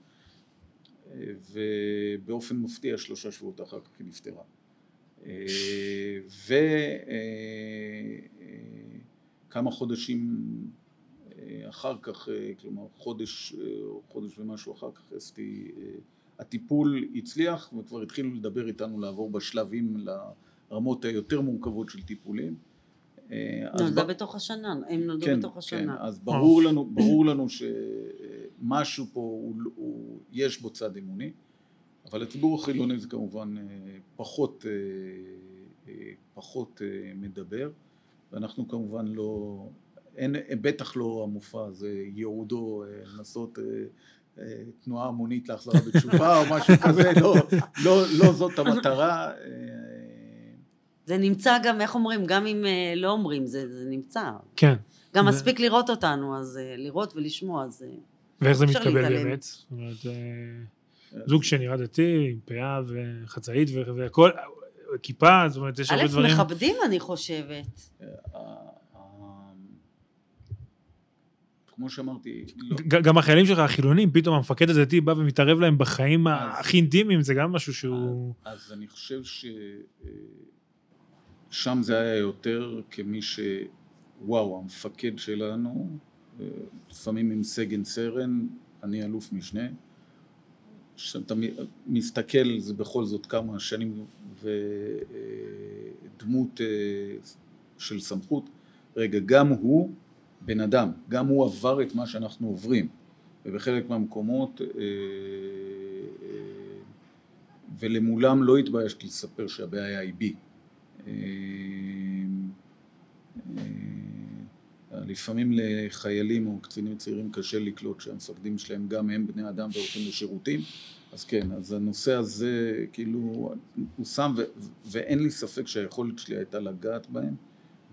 ובאופן מפתיע שלושה שבועות אחר כך היא נפטרה. וכמה חודשים אחר כך, כלומר חודש או חודש ומשהו אחר כך, אסתי, הטיפול הצליח וכבר התחילו לדבר איתנו לעבור בשלבים לרמות היותר מורכבות של טיפולים. נולדה בתוך השנה, הם נולדו כן, בתוך השנה. כן, אז ברור לנו, ברור לנו שמשהו פה, הוא, הוא, יש בו צד אמוני, אבל לציבור החילוני זה כמובן אה, פחות, אה, אה, פחות מדבר, ואנחנו כמובן לא, אין, בטח לא המופע הזה ייעודו לנסות תנועה המונית להחזרה בתשובה או משהו כזה, לא, לא, לא זאת המטרה. זה נמצא גם, איך אומרים, גם אם לא אומרים, זה, זה נמצא. כן. גם. מספיק לראות אותנו, אז לראות ולשמוע, אז... ואיך זה מתקבל להתעלם. באמת? זאת אומרת, אה, זוג שנראה דתי, עם פאה וחצאית והכל, כיפה, זאת אומרת, יש הרבה א', דברים. מכבדים, אני חושבת. אה, אה, כמו שאמרתי, לא, גם החיילים שלך, החילונים, פתאום המפקד הדתי בא ומתערב להם בחיים אז- הכי אינטימיים, זה גם משהו שהוא... אז אני חושב ששם זה היה יותר כמי ש... וואו, המפקד שלנו, לפעמים עם סגן סרן, אני אלוף משנה, שאתה מ- מסתכל, זה בכל זאת כמה שנים, ודמות אה, של סמכות, רגע, גם הוא בן אדם, גם הוא עבר את מה שאנחנו עוברים, ובחלק מהמקומות אה, אה, ולמולם לא התביישתי לספר שהבעיה היא בי. לפעמים לחיילים או קצינים צעירים קשה לקלוט שהמפקדים שלהם גם הם בני אדם והולכים לשירותים, אז כן, אז הנושא הזה כאילו הוא שם ו- ואין לי ספק שהיכולת שלי הייתה לגעת בהם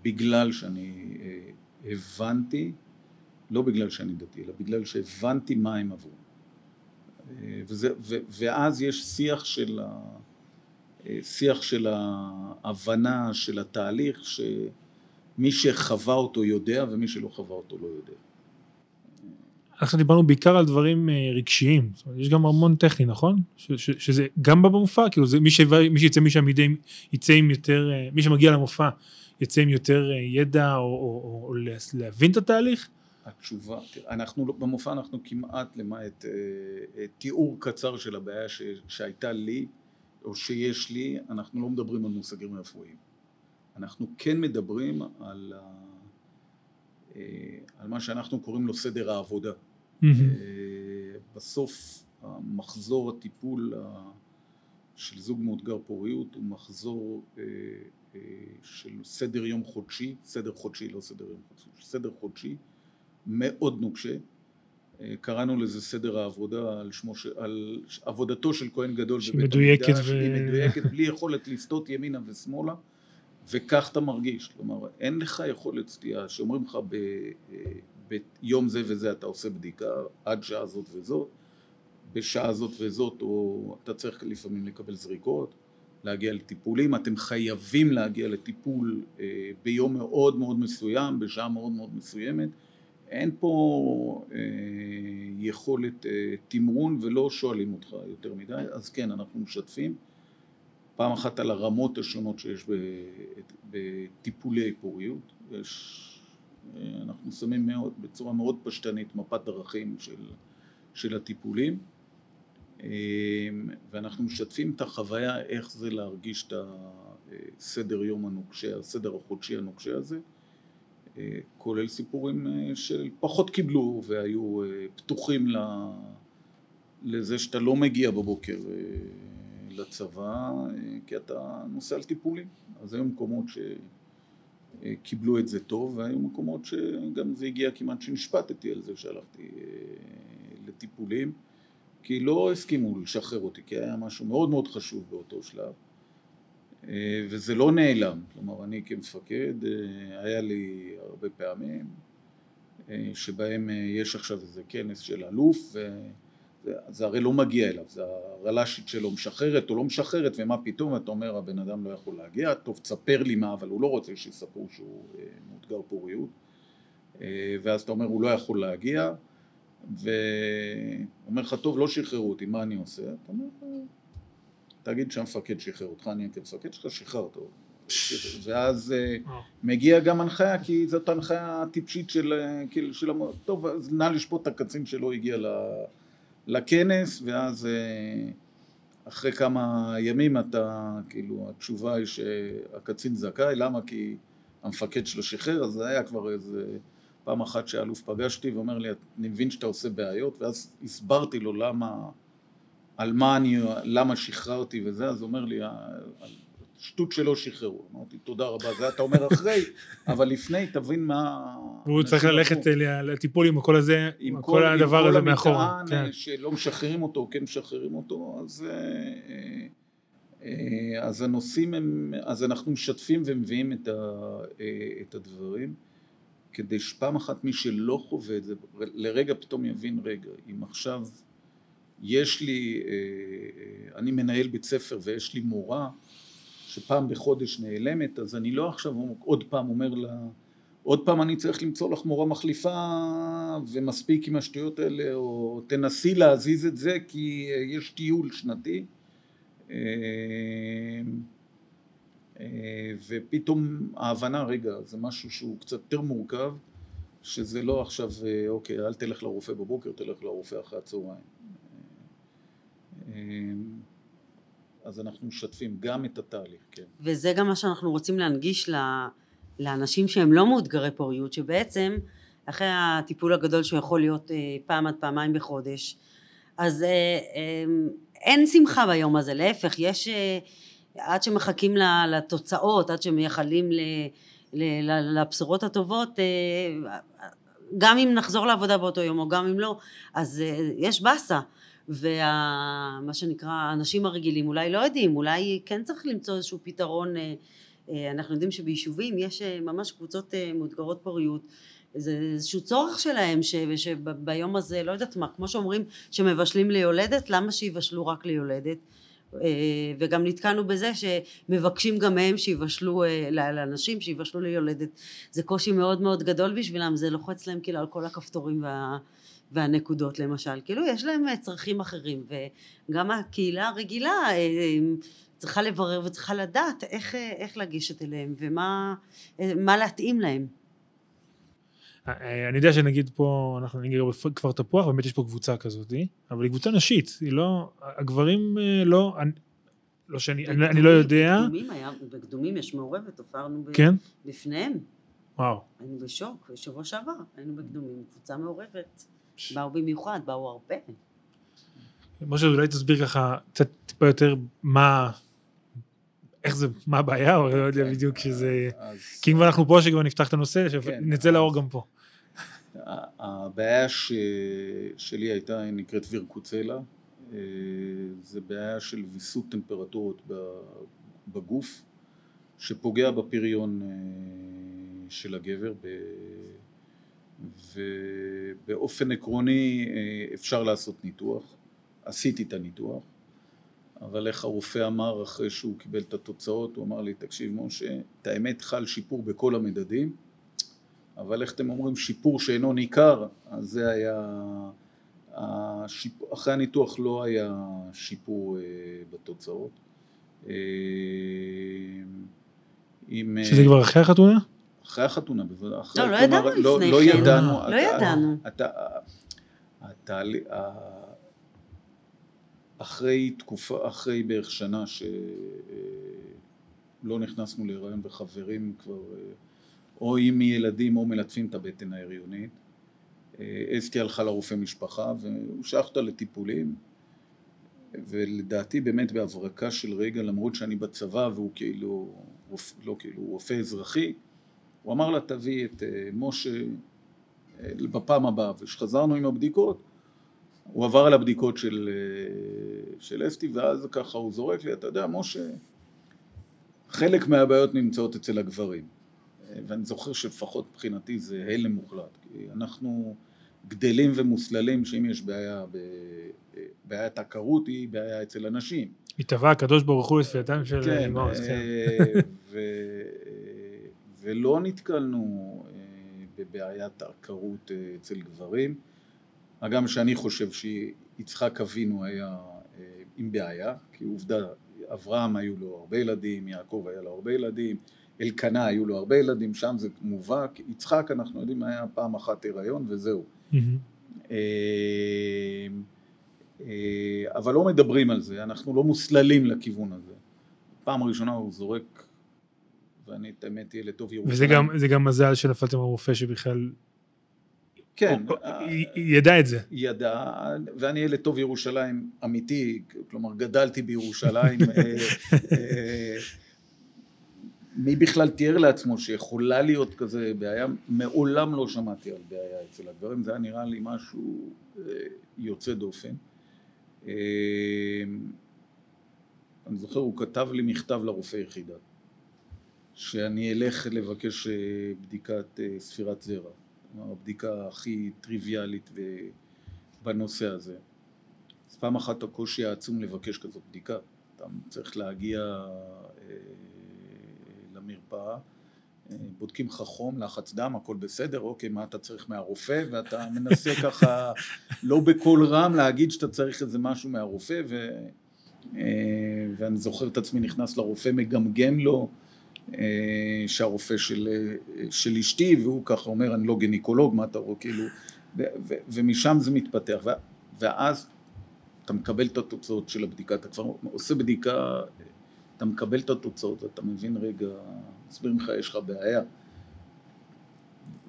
בגלל שאני אה, הבנתי, לא בגלל שאני דתי, אלא בגלל שהבנתי מה הם עברו. אה, וזה, ו, ואז יש שיח של, ה, אה, שיח של ההבנה של התהליך שמי שחווה אותו יודע ומי שלא חווה אותו לא יודע. אנחנו דיברנו בעיקר על דברים אה, רגשיים, יש גם המון טכני, נכון? ש- ש- שזה גם במופע, כאילו זה מי שיבוא- מי שיצא משם ידע- יצא עם יותר, אה, מי שמגיע למופע יצא עם יותר אה, ידע או- או או- או לה- להבין את התהליך? התשובה, אנחנו לא- במופע אנחנו כמעט למעט אה, תיאור קצר של הבעיה ש, שהייתה לי או שיש לי, אנחנו לא מדברים על מושגים רפואיים. אנחנו כן מדברים על, אה, על מה שאנחנו קוראים לו סדר העבודה. אה, בסוף המחזור הטיפול ה- של זוג מאותגר פוריות הוא מחזור אה, אה, של סדר יום חודשי, סדר חודשי, לא סדר יום חודשי, סדר חודשי מאוד נוקשה. אה, קראנו לזה סדר העבודה על שמו של, על עבודתו של כהן גדול בבית המקדש, ו- היא מדויקת בלי יכולת לסטות ימינה ושמאלה וכך אתה מרגיש, כלומר אין לך יכולת סטייה, שאומרים לך ביום זה וזה אתה עושה בדיקה עד שעה זאת וזאת, בשעה זאת וזאת או אתה צריך לפעמים לקבל זריקות, להגיע לטיפולים, אתם חייבים להגיע לטיפול אה, ביום מאוד מאוד מסוים, בשעה מאוד מאוד מסוימת, אין פה אה, יכולת אה, תמרון ולא שואלים אותך יותר מדי, אז כן, אנחנו משתפים. פעם אחת על הרמות השונות שיש בטיפולי פוריות, יש, אה, אנחנו שמים מאוד, בצורה מאוד פשטנית מפת דרכים של, של הטיפולים אה, ואנחנו משתפים את החוויה איך זה להרגיש את הסדר יום הנוקשה, הסדר החודשי הנוקשה הזה אה, כולל סיפורים אה, של פחות קיבלו והיו אה, פתוחים לזה שאתה לא מגיע בבוקר אה, לצבא אה, כי אתה נוסע על טיפולים אז היו מקומות שקיבלו את זה טוב והיו מקומות שגם זה הגיע כמעט שנשפטתי על זה שהלכתי אה, לטיפולים כי לא הסכימו לשחרר אותי כי היה משהו מאוד מאוד חשוב באותו שלב. אה, וזה לא נעלם, כלומר אני כמפקד, אה, היה לי הרבה פעמים אה, שבהם אה, יש עכשיו איזה כנס של אלוף וזה הרי לא מגיע אליו, זה הרל"שית שלו משחררת או לא משחררת ומה פתאום אתה אומר הבן אדם לא יכול להגיע, טוב תספר לי מה אבל הוא לא רוצה שיספרו שהוא אה, מאותגר פוריות אה, ואז אתה אומר הוא לא יכול להגיע ואומר לך טוב לא שחררו אותי מה אני עושה? אתה אומר תגיד שהמפקד שחרר אותך, אני הייתי המפקד שלך, שחררת אותו. ואז אה, וואו. מגיע גם הנחיה, כי זאת הנחיה טיפשית של, אה, כאילו, של המ... טוב, אז נא לשפוט את הקצין שלא הגיע ל- לכנס, ואז אה, אחרי כמה ימים אתה, כאילו, התשובה היא שהקצין זכאי, למה? כי המפקד שלו שחרר, אז זה היה כבר איזה פעם אחת שהאלוף פגשתי ואומר לי, אני מבין שאתה עושה בעיות, ואז הסברתי לו למה... על מה אני, למה שחררתי וזה, אז הוא אומר לי, שטות שלא שחררו. אמרתי, תודה רבה, זה אתה אומר אחרי, אבל לפני תבין מה... והוא צריך ללכת לטיפול עם כל הזה, עם עם כל, כל הדבר עם כל הזה מאחורה. המטען כן. אה, שלא משחררים אותו, כן משחררים אותו, אז, אה, אה, אז הנושאים הם, אז אנחנו משתפים ומביאים את, ה, את הדברים. כדי שפעם אחת מי שלא חווה את זה, לרגע פתאום יבין, רגע, אם עכשיו יש לי, אני מנהל בית ספר ויש לי מורה שפעם בחודש נעלמת, אז אני לא עכשיו עוד פעם אומר לה, עוד פעם אני צריך למצוא לך מורה מחליפה ומספיק עם השטויות האלה, או תנסי להזיז את זה כי אה, יש טיול שנתי. ופתאום ההבנה, רגע, זה משהו שהוא קצת יותר מורכב, שזה לא עכשיו, אוקיי, אל תלך לרופא בבוקר, תלך לרופא אחרי הצהריים. אז אנחנו משתפים גם את התהליך, כן. וזה גם מה שאנחנו רוצים להנגיש לאנשים שהם לא מאותגרי פוריות, שבעצם אחרי הטיפול הגדול שיכול להיות אה, פעם עד פעמיים בחודש, אז אה, אה, אין שמחה ביום הזה, להפך, יש, עד שמחכים לתוצאות, עד שמייחלים לבשורות הטובות, גם אם נחזור לעבודה באותו יום או גם אם לא, אז יש באסה. ומה שנקרא האנשים הרגילים אולי לא יודעים, אולי כן צריך למצוא איזשהו פתרון, אה, אה, אנחנו יודעים שביישובים יש אה, ממש קבוצות מאותגרות פוריות, זה איזשהו צורך שלהם ש, שביום הזה, לא יודעת מה, כמו שאומרים שמבשלים ליולדת, למה שיבשלו רק ליולדת? וגם נתקענו בזה שמבקשים גם מהם שיבשלו לאנשים שיבשלו ליולדת זה קושי מאוד מאוד גדול בשבילם זה לוחץ להם כאילו על כל הכפתורים וה, והנקודות למשל, כאילו יש להם אה, צרכים אחרים וגם הקהילה הרגילה אה, אה, צריכה לברר וצריכה לדעת איך, איך לגשת אליהם ומה להתאים להם. אני יודע שנגיד פה, אנחנו נגיד בכפר תפוח, באמת יש פה קבוצה כזאת, אבל היא קבוצה נשית, היא לא, הגברים לא, אני, לא שאני, בקדומים, אני לא יודע. בקדומים, היה, בקדומים יש מעורבת, הופענו כן? בפניהם. וואו. היינו בשוק, בשבוע שעבר, היינו בקדומים, קבוצה מעורבת. באו במיוחד, באו הרבה. משה, אולי תסביר ככה קצת טיפה יותר מה, איך זה, מה הבעיה, או לא יודע כן. בדיוק שזה... כי אם כבר אנחנו פה, שכבר נפתח את הנושא, כן, שנצא לאור גם פה. הבעיה שלי הייתה, נקראת וירקוצלה, אה, זה בעיה של ויסות טמפרטורות בגוף, שפוגע בפריון אה, של הגבר ובאופן עקרוני אה, אפשר לעשות ניתוח, עשיתי את הניתוח, אבל איך הרופא אמר אחרי שהוא קיבל את התוצאות, הוא אמר לי, תקשיב משה, את האמת חל שיפור בכל המדדים, אבל איך אתם אומרים שיפור שאינו ניכר, אז זה היה, השיפור, אחרי הניתוח לא היה שיפור אה, בתוצאות. אה, שזה כבר אחרי החתונה? אחרי החתונה, בוודאי. לא, לא ידענו לפני לא, לא כן. ידענו. לא ידענו. התהליך, אחרי תקופה, אחרי בערך שנה שלא נכנסנו להיריון וחברים כבר, או עם ילדים או מלטפים את הבטן ההריונית, אסתי הלכה לרופא משפחה אותה לטיפולים ולדעתי באמת בהברקה של רגע למרות שאני בצבא והוא כאילו, לא כאילו, הוא רופא אזרחי הוא אמר לה תביא את אה, משה אה, בפעם הבאה, וכשחזרנו עם הבדיקות הוא עבר על הבדיקות של, אה, של אסתי ואז ככה הוא זורק לי, אתה יודע משה, חלק מהבעיות נמצאות אצל הגברים ואני זוכר שלפחות מבחינתי זה הלם מוחלט, כי אנחנו גדלים ומוסללים שאם יש בעיה, בעיית עקרות היא בעיה אצל אנשים. התהווה הקדוש ברוך הוא לשפייתם של כן, אמוס, כן. ו... ולא נתקלנו אה, בבעיית עקרות אה, אצל גברים, הגם שאני חושב שיצחק אבינו היה אה, עם בעיה, כי עובדה, אברהם היו לו הרבה ילדים, יעקב היה לו הרבה ילדים, אלקנה היו לו הרבה ילדים, שם זה מובהק, יצחק אנחנו יודעים היה פעם אחת הריון וזהו. Mm-hmm. אבל לא מדברים על זה, אנחנו לא מוסללים לכיוון הזה. פעם ראשונה הוא זורק ואני את האמת ילד טוב ירושלים. וזה גם, זה גם מזל שנפלתם הרופא שבכלל... כן. או, או, ידע את זה. ידע, ואני ילד טוב ירושלים אמיתי, כלומר גדלתי בירושלים. אה, אה, מי בכלל תיאר לעצמו שיכולה להיות כזה בעיה? מעולם לא שמעתי על בעיה אצל הגברים, זה היה נראה לי משהו אה, יוצא דופן. אני זוכר, הוא כתב לי מכתב לרופא יחידה. שאני אלך לבקש אה, בדיקת אה, ספירת זרע, הבדיקה הכי טריוויאלית בנושא הזה. אז פעם אחת הקושי העצום לבקש כזאת בדיקה, אתה צריך להגיע אה, למרפאה, בודקים לך חום, לחץ דם, הכל בסדר, אוקיי, מה אתה צריך מהרופא, ואתה מנסה ככה לא בקול רם להגיד שאתה צריך איזה משהו מהרופא, ו... ואני זוכר את עצמי נכנס לרופא, מגמגם לו שהרופא של, אה, של אשתי, והוא ככה אומר, אני לא גינקולוג, מה אתה רואה, כאילו, ו, ו, ומשם זה מתפתח, ו, ואז אתה מקבל את התוצאות של הבדיקה, אתה כבר עושה בדיקה, אתה מקבל את התוצאות, ואתה מבין, רגע, מסביר לך, יש לך בעיה.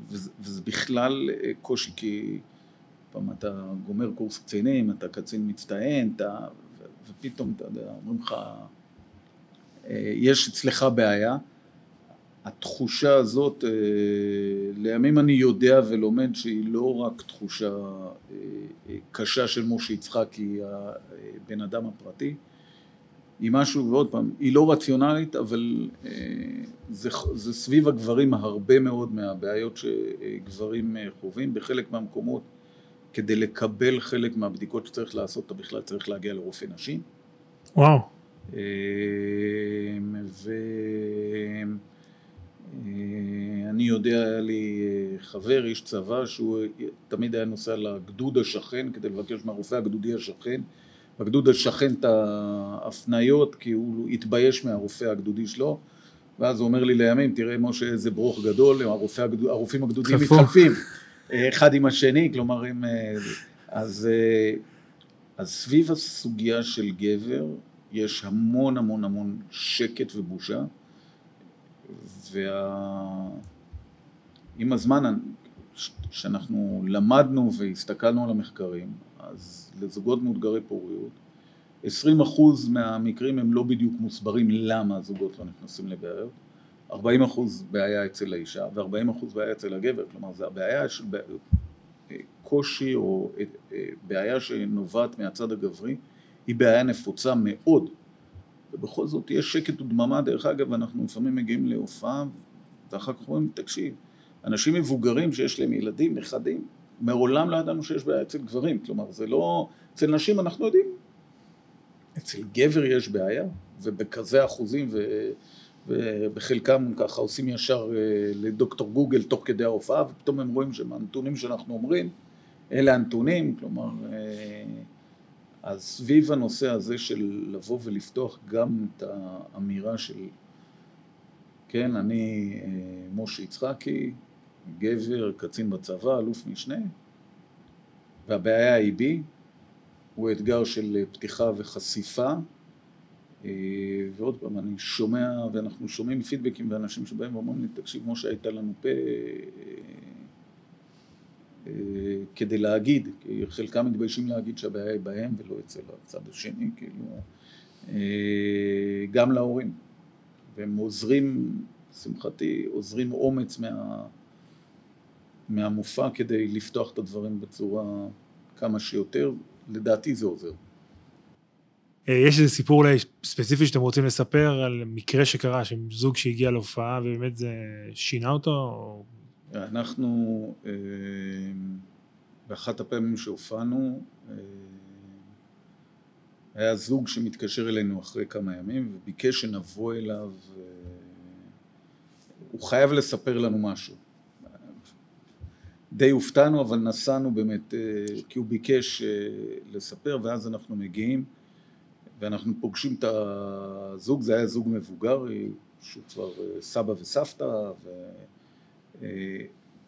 וזה, וזה בכלל אה, קושי, כי פעם אתה גומר קורס קצינים, אתה קצין מצטיין, אתה, ופתאום, אתה יודע, אומרים לך, יש אצלך בעיה, התחושה הזאת, אה, לימים אני יודע ולומד שהיא לא רק תחושה אה, אה, קשה של משה יצחקי, הבן אדם הפרטי, היא משהו, ועוד פעם, היא לא רציונלית, אבל זה, זה סביב הגברים הרבה מאוד מהבעיות שגברים חווים. בחלק מהמקומות, כדי לקבל חלק מהבדיקות שצריך לעשות, אתה בכלל צריך להגיע לרופא נשים. וואו. ו... אה, אני יודע, היה לי אה, חבר, איש צבא, שהוא אה, תמיד היה נוסע לגדוד השכן כדי לבקש מהרופא הגדודי השכן. בגדוד השכן את ההפניות כי הוא התבייש מהרופא הגדודי שלו ואז הוא אומר לי לימים, תראה משה איזה ברוך גדול, הרופא הרופאים הגדודיים מתחלפים אחד עם השני, כלומר הם... אז, אז סביב הסוגיה של גבר יש המון המון המון שקט ובושה. ועם הזמן שאנחנו למדנו והסתכלנו על המחקרים, אז לזוגות מאותגרי פוריות, 20% מהמקרים הם לא בדיוק מוסברים למה הזוגות לא נכנסים לבעיות, 40% בעיה אצל האישה ו-40% בעיה אצל הגבר, כלומר זה הבעיה של קושי או אה, בעיה שנובעת מהצד הגברי, היא בעיה נפוצה מאוד. ובכל זאת יש שקט ודממה, דרך אגב, אנחנו לפעמים מגיעים להופעה ואחר כך אומרים, תקשיב, אנשים מבוגרים שיש להם ילדים, נכדים, מעולם לא ידענו שיש בעיה אצל גברים, כלומר זה לא, אצל נשים אנחנו יודעים, אצל גבר יש בעיה, ובכזה אחוזים, ו, ובחלקם ככה עושים ישר אה, לדוקטור גוגל תוך כדי ההופעה, ופתאום הם רואים שמהנתונים שאנחנו אומרים, אלה הנתונים, כלומר אה, אז סביב הנושא הזה של לבוא ולפתוח גם את האמירה של כן, אני אה, משה יצחקי, גבר, קצין בצבא, אלוף משנה, והבעיה היא בי, הוא אתגר של פתיחה וחשיפה, אה, ועוד פעם, אני שומע, ואנחנו שומעים פידבקים ואנשים שבאים ואומרים לי, תקשיב, משה, הייתה לנו פה אה, כדי להגיד, חלקם מתביישים להגיד שהבעיה היא בהם ולא אצל הצד השני, כאילו, אה, גם להורים. והם עוזרים, לשמחתי, עוזרים אומץ מה, מהמופע כדי לפתוח את הדברים בצורה כמה שיותר, לדעתי זה עוזר. אה, יש איזה סיפור אולי ספציפי שאתם רוצים לספר על מקרה שקרה, זוג שהגיע להופעה ובאמת זה שינה אותו, או אנחנו, אה, באחת הפעמים שהופענו, אה, היה זוג שמתקשר אלינו אחרי כמה ימים וביקש שנבוא אליו, אה, הוא חייב לספר לנו משהו. די הופתענו, אבל נסענו באמת, כי הוא ביקש לספר, ואז אנחנו מגיעים, ואנחנו פוגשים את הזוג, זה היה זוג מבוגר, שהוא כבר סבא וסבתא, ו...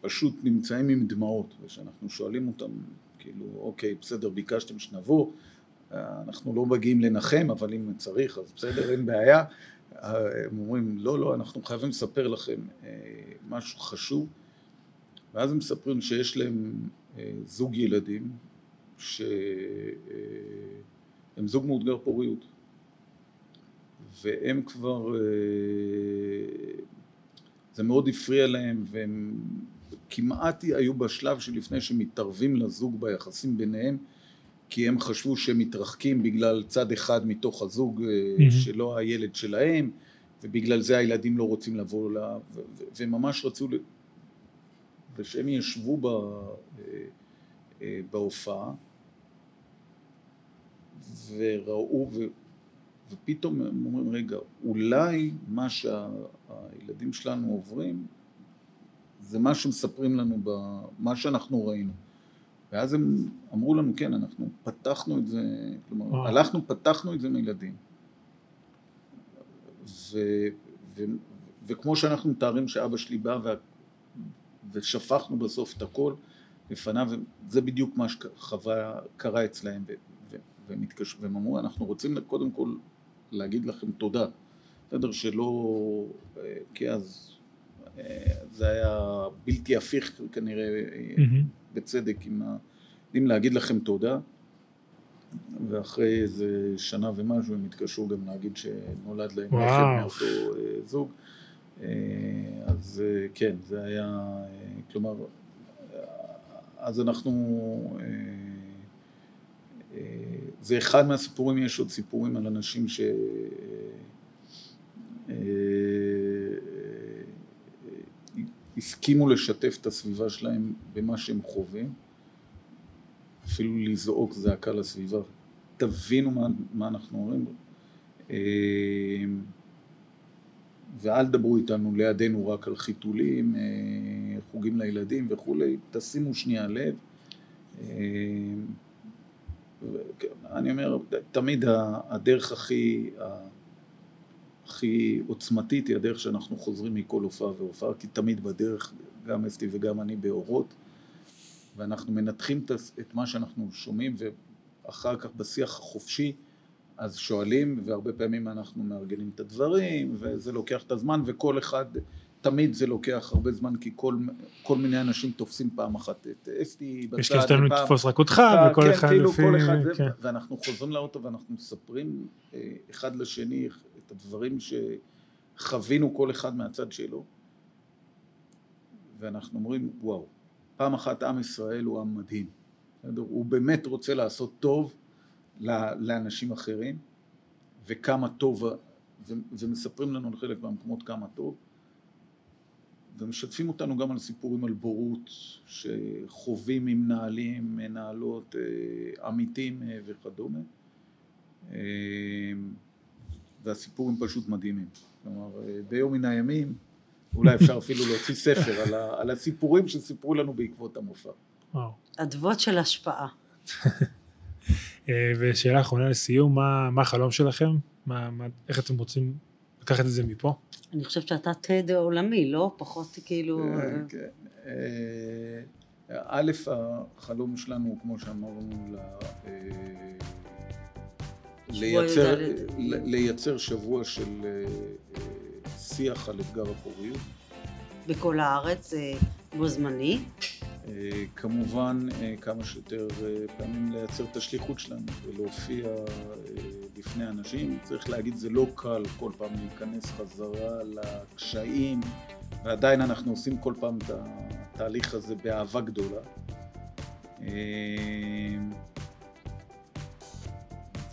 פשוט נמצאים עם דמעות, וכשאנחנו שואלים אותם, כאילו, אוקיי, בסדר, ביקשתם שנבוא, אנחנו לא מגיעים לנחם, אבל אם צריך, אז בסדר, אין בעיה. הם אומרים, לא, לא, אנחנו חייבים לספר לכם אה, משהו חשוב, ואז הם מספרים שיש להם אה, זוג ילדים, שהם אה, זוג מאותגר פוריות, והם כבר זה מאוד הפריע להם והם כמעט היו בשלב שלפני שמתערבים לזוג ביחסים ביניהם כי הם חשבו שהם מתרחקים בגלל צד אחד מתוך הזוג mm-hmm. שלא הילד שלהם ובגלל זה הילדים לא רוצים לבוא ל... וממש רצו, ושהם ישבו ב... בהופעה וראו, ו... ופתאום הם אומרים, רגע, אולי מה שהילדים שלנו עוברים זה מה שמספרים לנו, מה שאנחנו ראינו. ואז הם אמרו לנו, כן, אנחנו פתחנו את זה, כלומר, וואו. הלכנו, פתחנו את זה מילדים. ו, ו, וכמו שאנחנו מתארים שאבא שלי בא וה, ושפכנו בסוף את הכל לפניו, זה בדיוק מה שקרה אצלהם, ו, ו, ומתקש... והם אמרו, אנחנו רוצים קודם כל להגיד לכם תודה. בסדר, שלא... אה, כי אז אה, זה היה בלתי הפיך כנראה, mm-hmm. בצדק, עם ה... יודעים להגיד לכם תודה, ואחרי איזה שנה ומשהו הם התקשרו גם להגיד שנולד להם נכד מאותו זוג. אז כן, זה היה, כלומר, אז אנחנו, זה אחד מהסיפורים, יש עוד סיפורים על אנשים ש... הסכימו לשתף את הסביבה שלהם במה שהם חווים, אפילו לזעוק זעקה לסביבה, תבינו מה, מה אנחנו אומרים, אה, ואל תדברו איתנו לידינו רק על חיתולים, אה, חוגים לילדים וכולי, תשימו שנייה לב. אני אומר, תמיד הדרך הכי, הכי עוצמתית היא הדרך שאנחנו חוזרים מכל הופעה והופעה, כי תמיד בדרך, גם אסתי וגם אני באורות, ואנחנו מנתחים את מה שאנחנו שומעים, ואחר כך בשיח החופשי, אז שואלים, והרבה פעמים אנחנו מארגנים את הדברים, וזה לוקח את הזמן, וכל אחד, תמיד זה לוקח הרבה זמן, כי כל, כל מיני אנשים תופסים פעם אחת את אסתי בצד, יש לי שתיים לתפוס רק אותך, וכל כן, אחד כאילו לפי... כל אחד כן. ואנחנו חוזרים לאוטו ואנחנו מספרים אה, אחד לשני את הדברים שחווינו כל אחד מהצד שלו, ואנחנו אומרים, וואו, פעם אחת עם ישראל הוא עם מדהים? הוא באמת רוצה לעשות טוב לאנשים אחרים, וכמה טוב, ומספרים לנו לחלק מהמקומות כמה טוב, ומשתפים אותנו גם על סיפורים על בורות שחווים עם מנהלים, מנהלות, אה, עמיתים אה, וכדומה. אה, והסיפורים פשוט מדהימים. כלומר, ביום מן הימים אולי אפשר אפילו להוציא ספר על, ה, על הסיפורים שסיפרו לנו בעקבות המופע. וואו. אדוות של השפעה. ושאלה אחרונה לסיום, מה, מה החלום שלכם? מה, מה, איך אתם רוצים לקחת את זה מפה? אני חושבת שאתה תד עולמי, לא? פחות כאילו... אה, כן. אה, א', החלום שלנו, כמו שאמרנו, לייצר, לייצר שבוע של שיח על אתגר הפוריות. בכל הארץ אה, בו זמני. אה, כמובן אה, כמה שיותר פעמים לייצר את השליחות שלנו ולהופיע לפני אנשים. צריך להגיד זה לא קל כל פעם להיכנס חזרה לקשיים ועדיין אנחנו עושים כל פעם את התהליך הזה באהבה גדולה.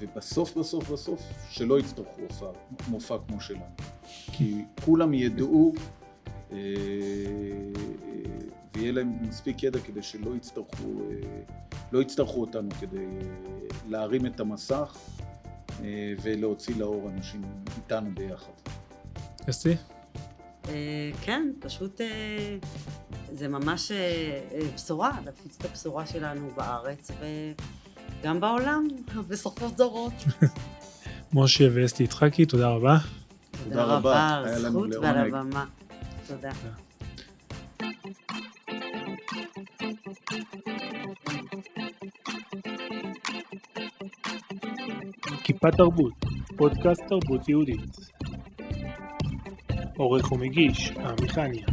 ובסוף בסוף בסוף שלא יצטרכו מופע כמו שלנו. כי כולם ידעו אה, ויהיה להם מספיק ידע כדי שלא יצטרכו, אה, לא יצטרכו אותנו כדי אה, להרים את המסך ולהוציא לאור אנשים איתנו ביחד. אסתי? כן, פשוט זה ממש בשורה, להפיץ את הבשורה שלנו בארץ וגם בעולם, בשפות זרות. משה ואסתי יצחקי, תודה רבה. תודה רבה על הזכות ועל הבמה. תודה. כיפה תרבות, פודקאסט תרבות יהודית. עורך ומגיש, עמיחניה.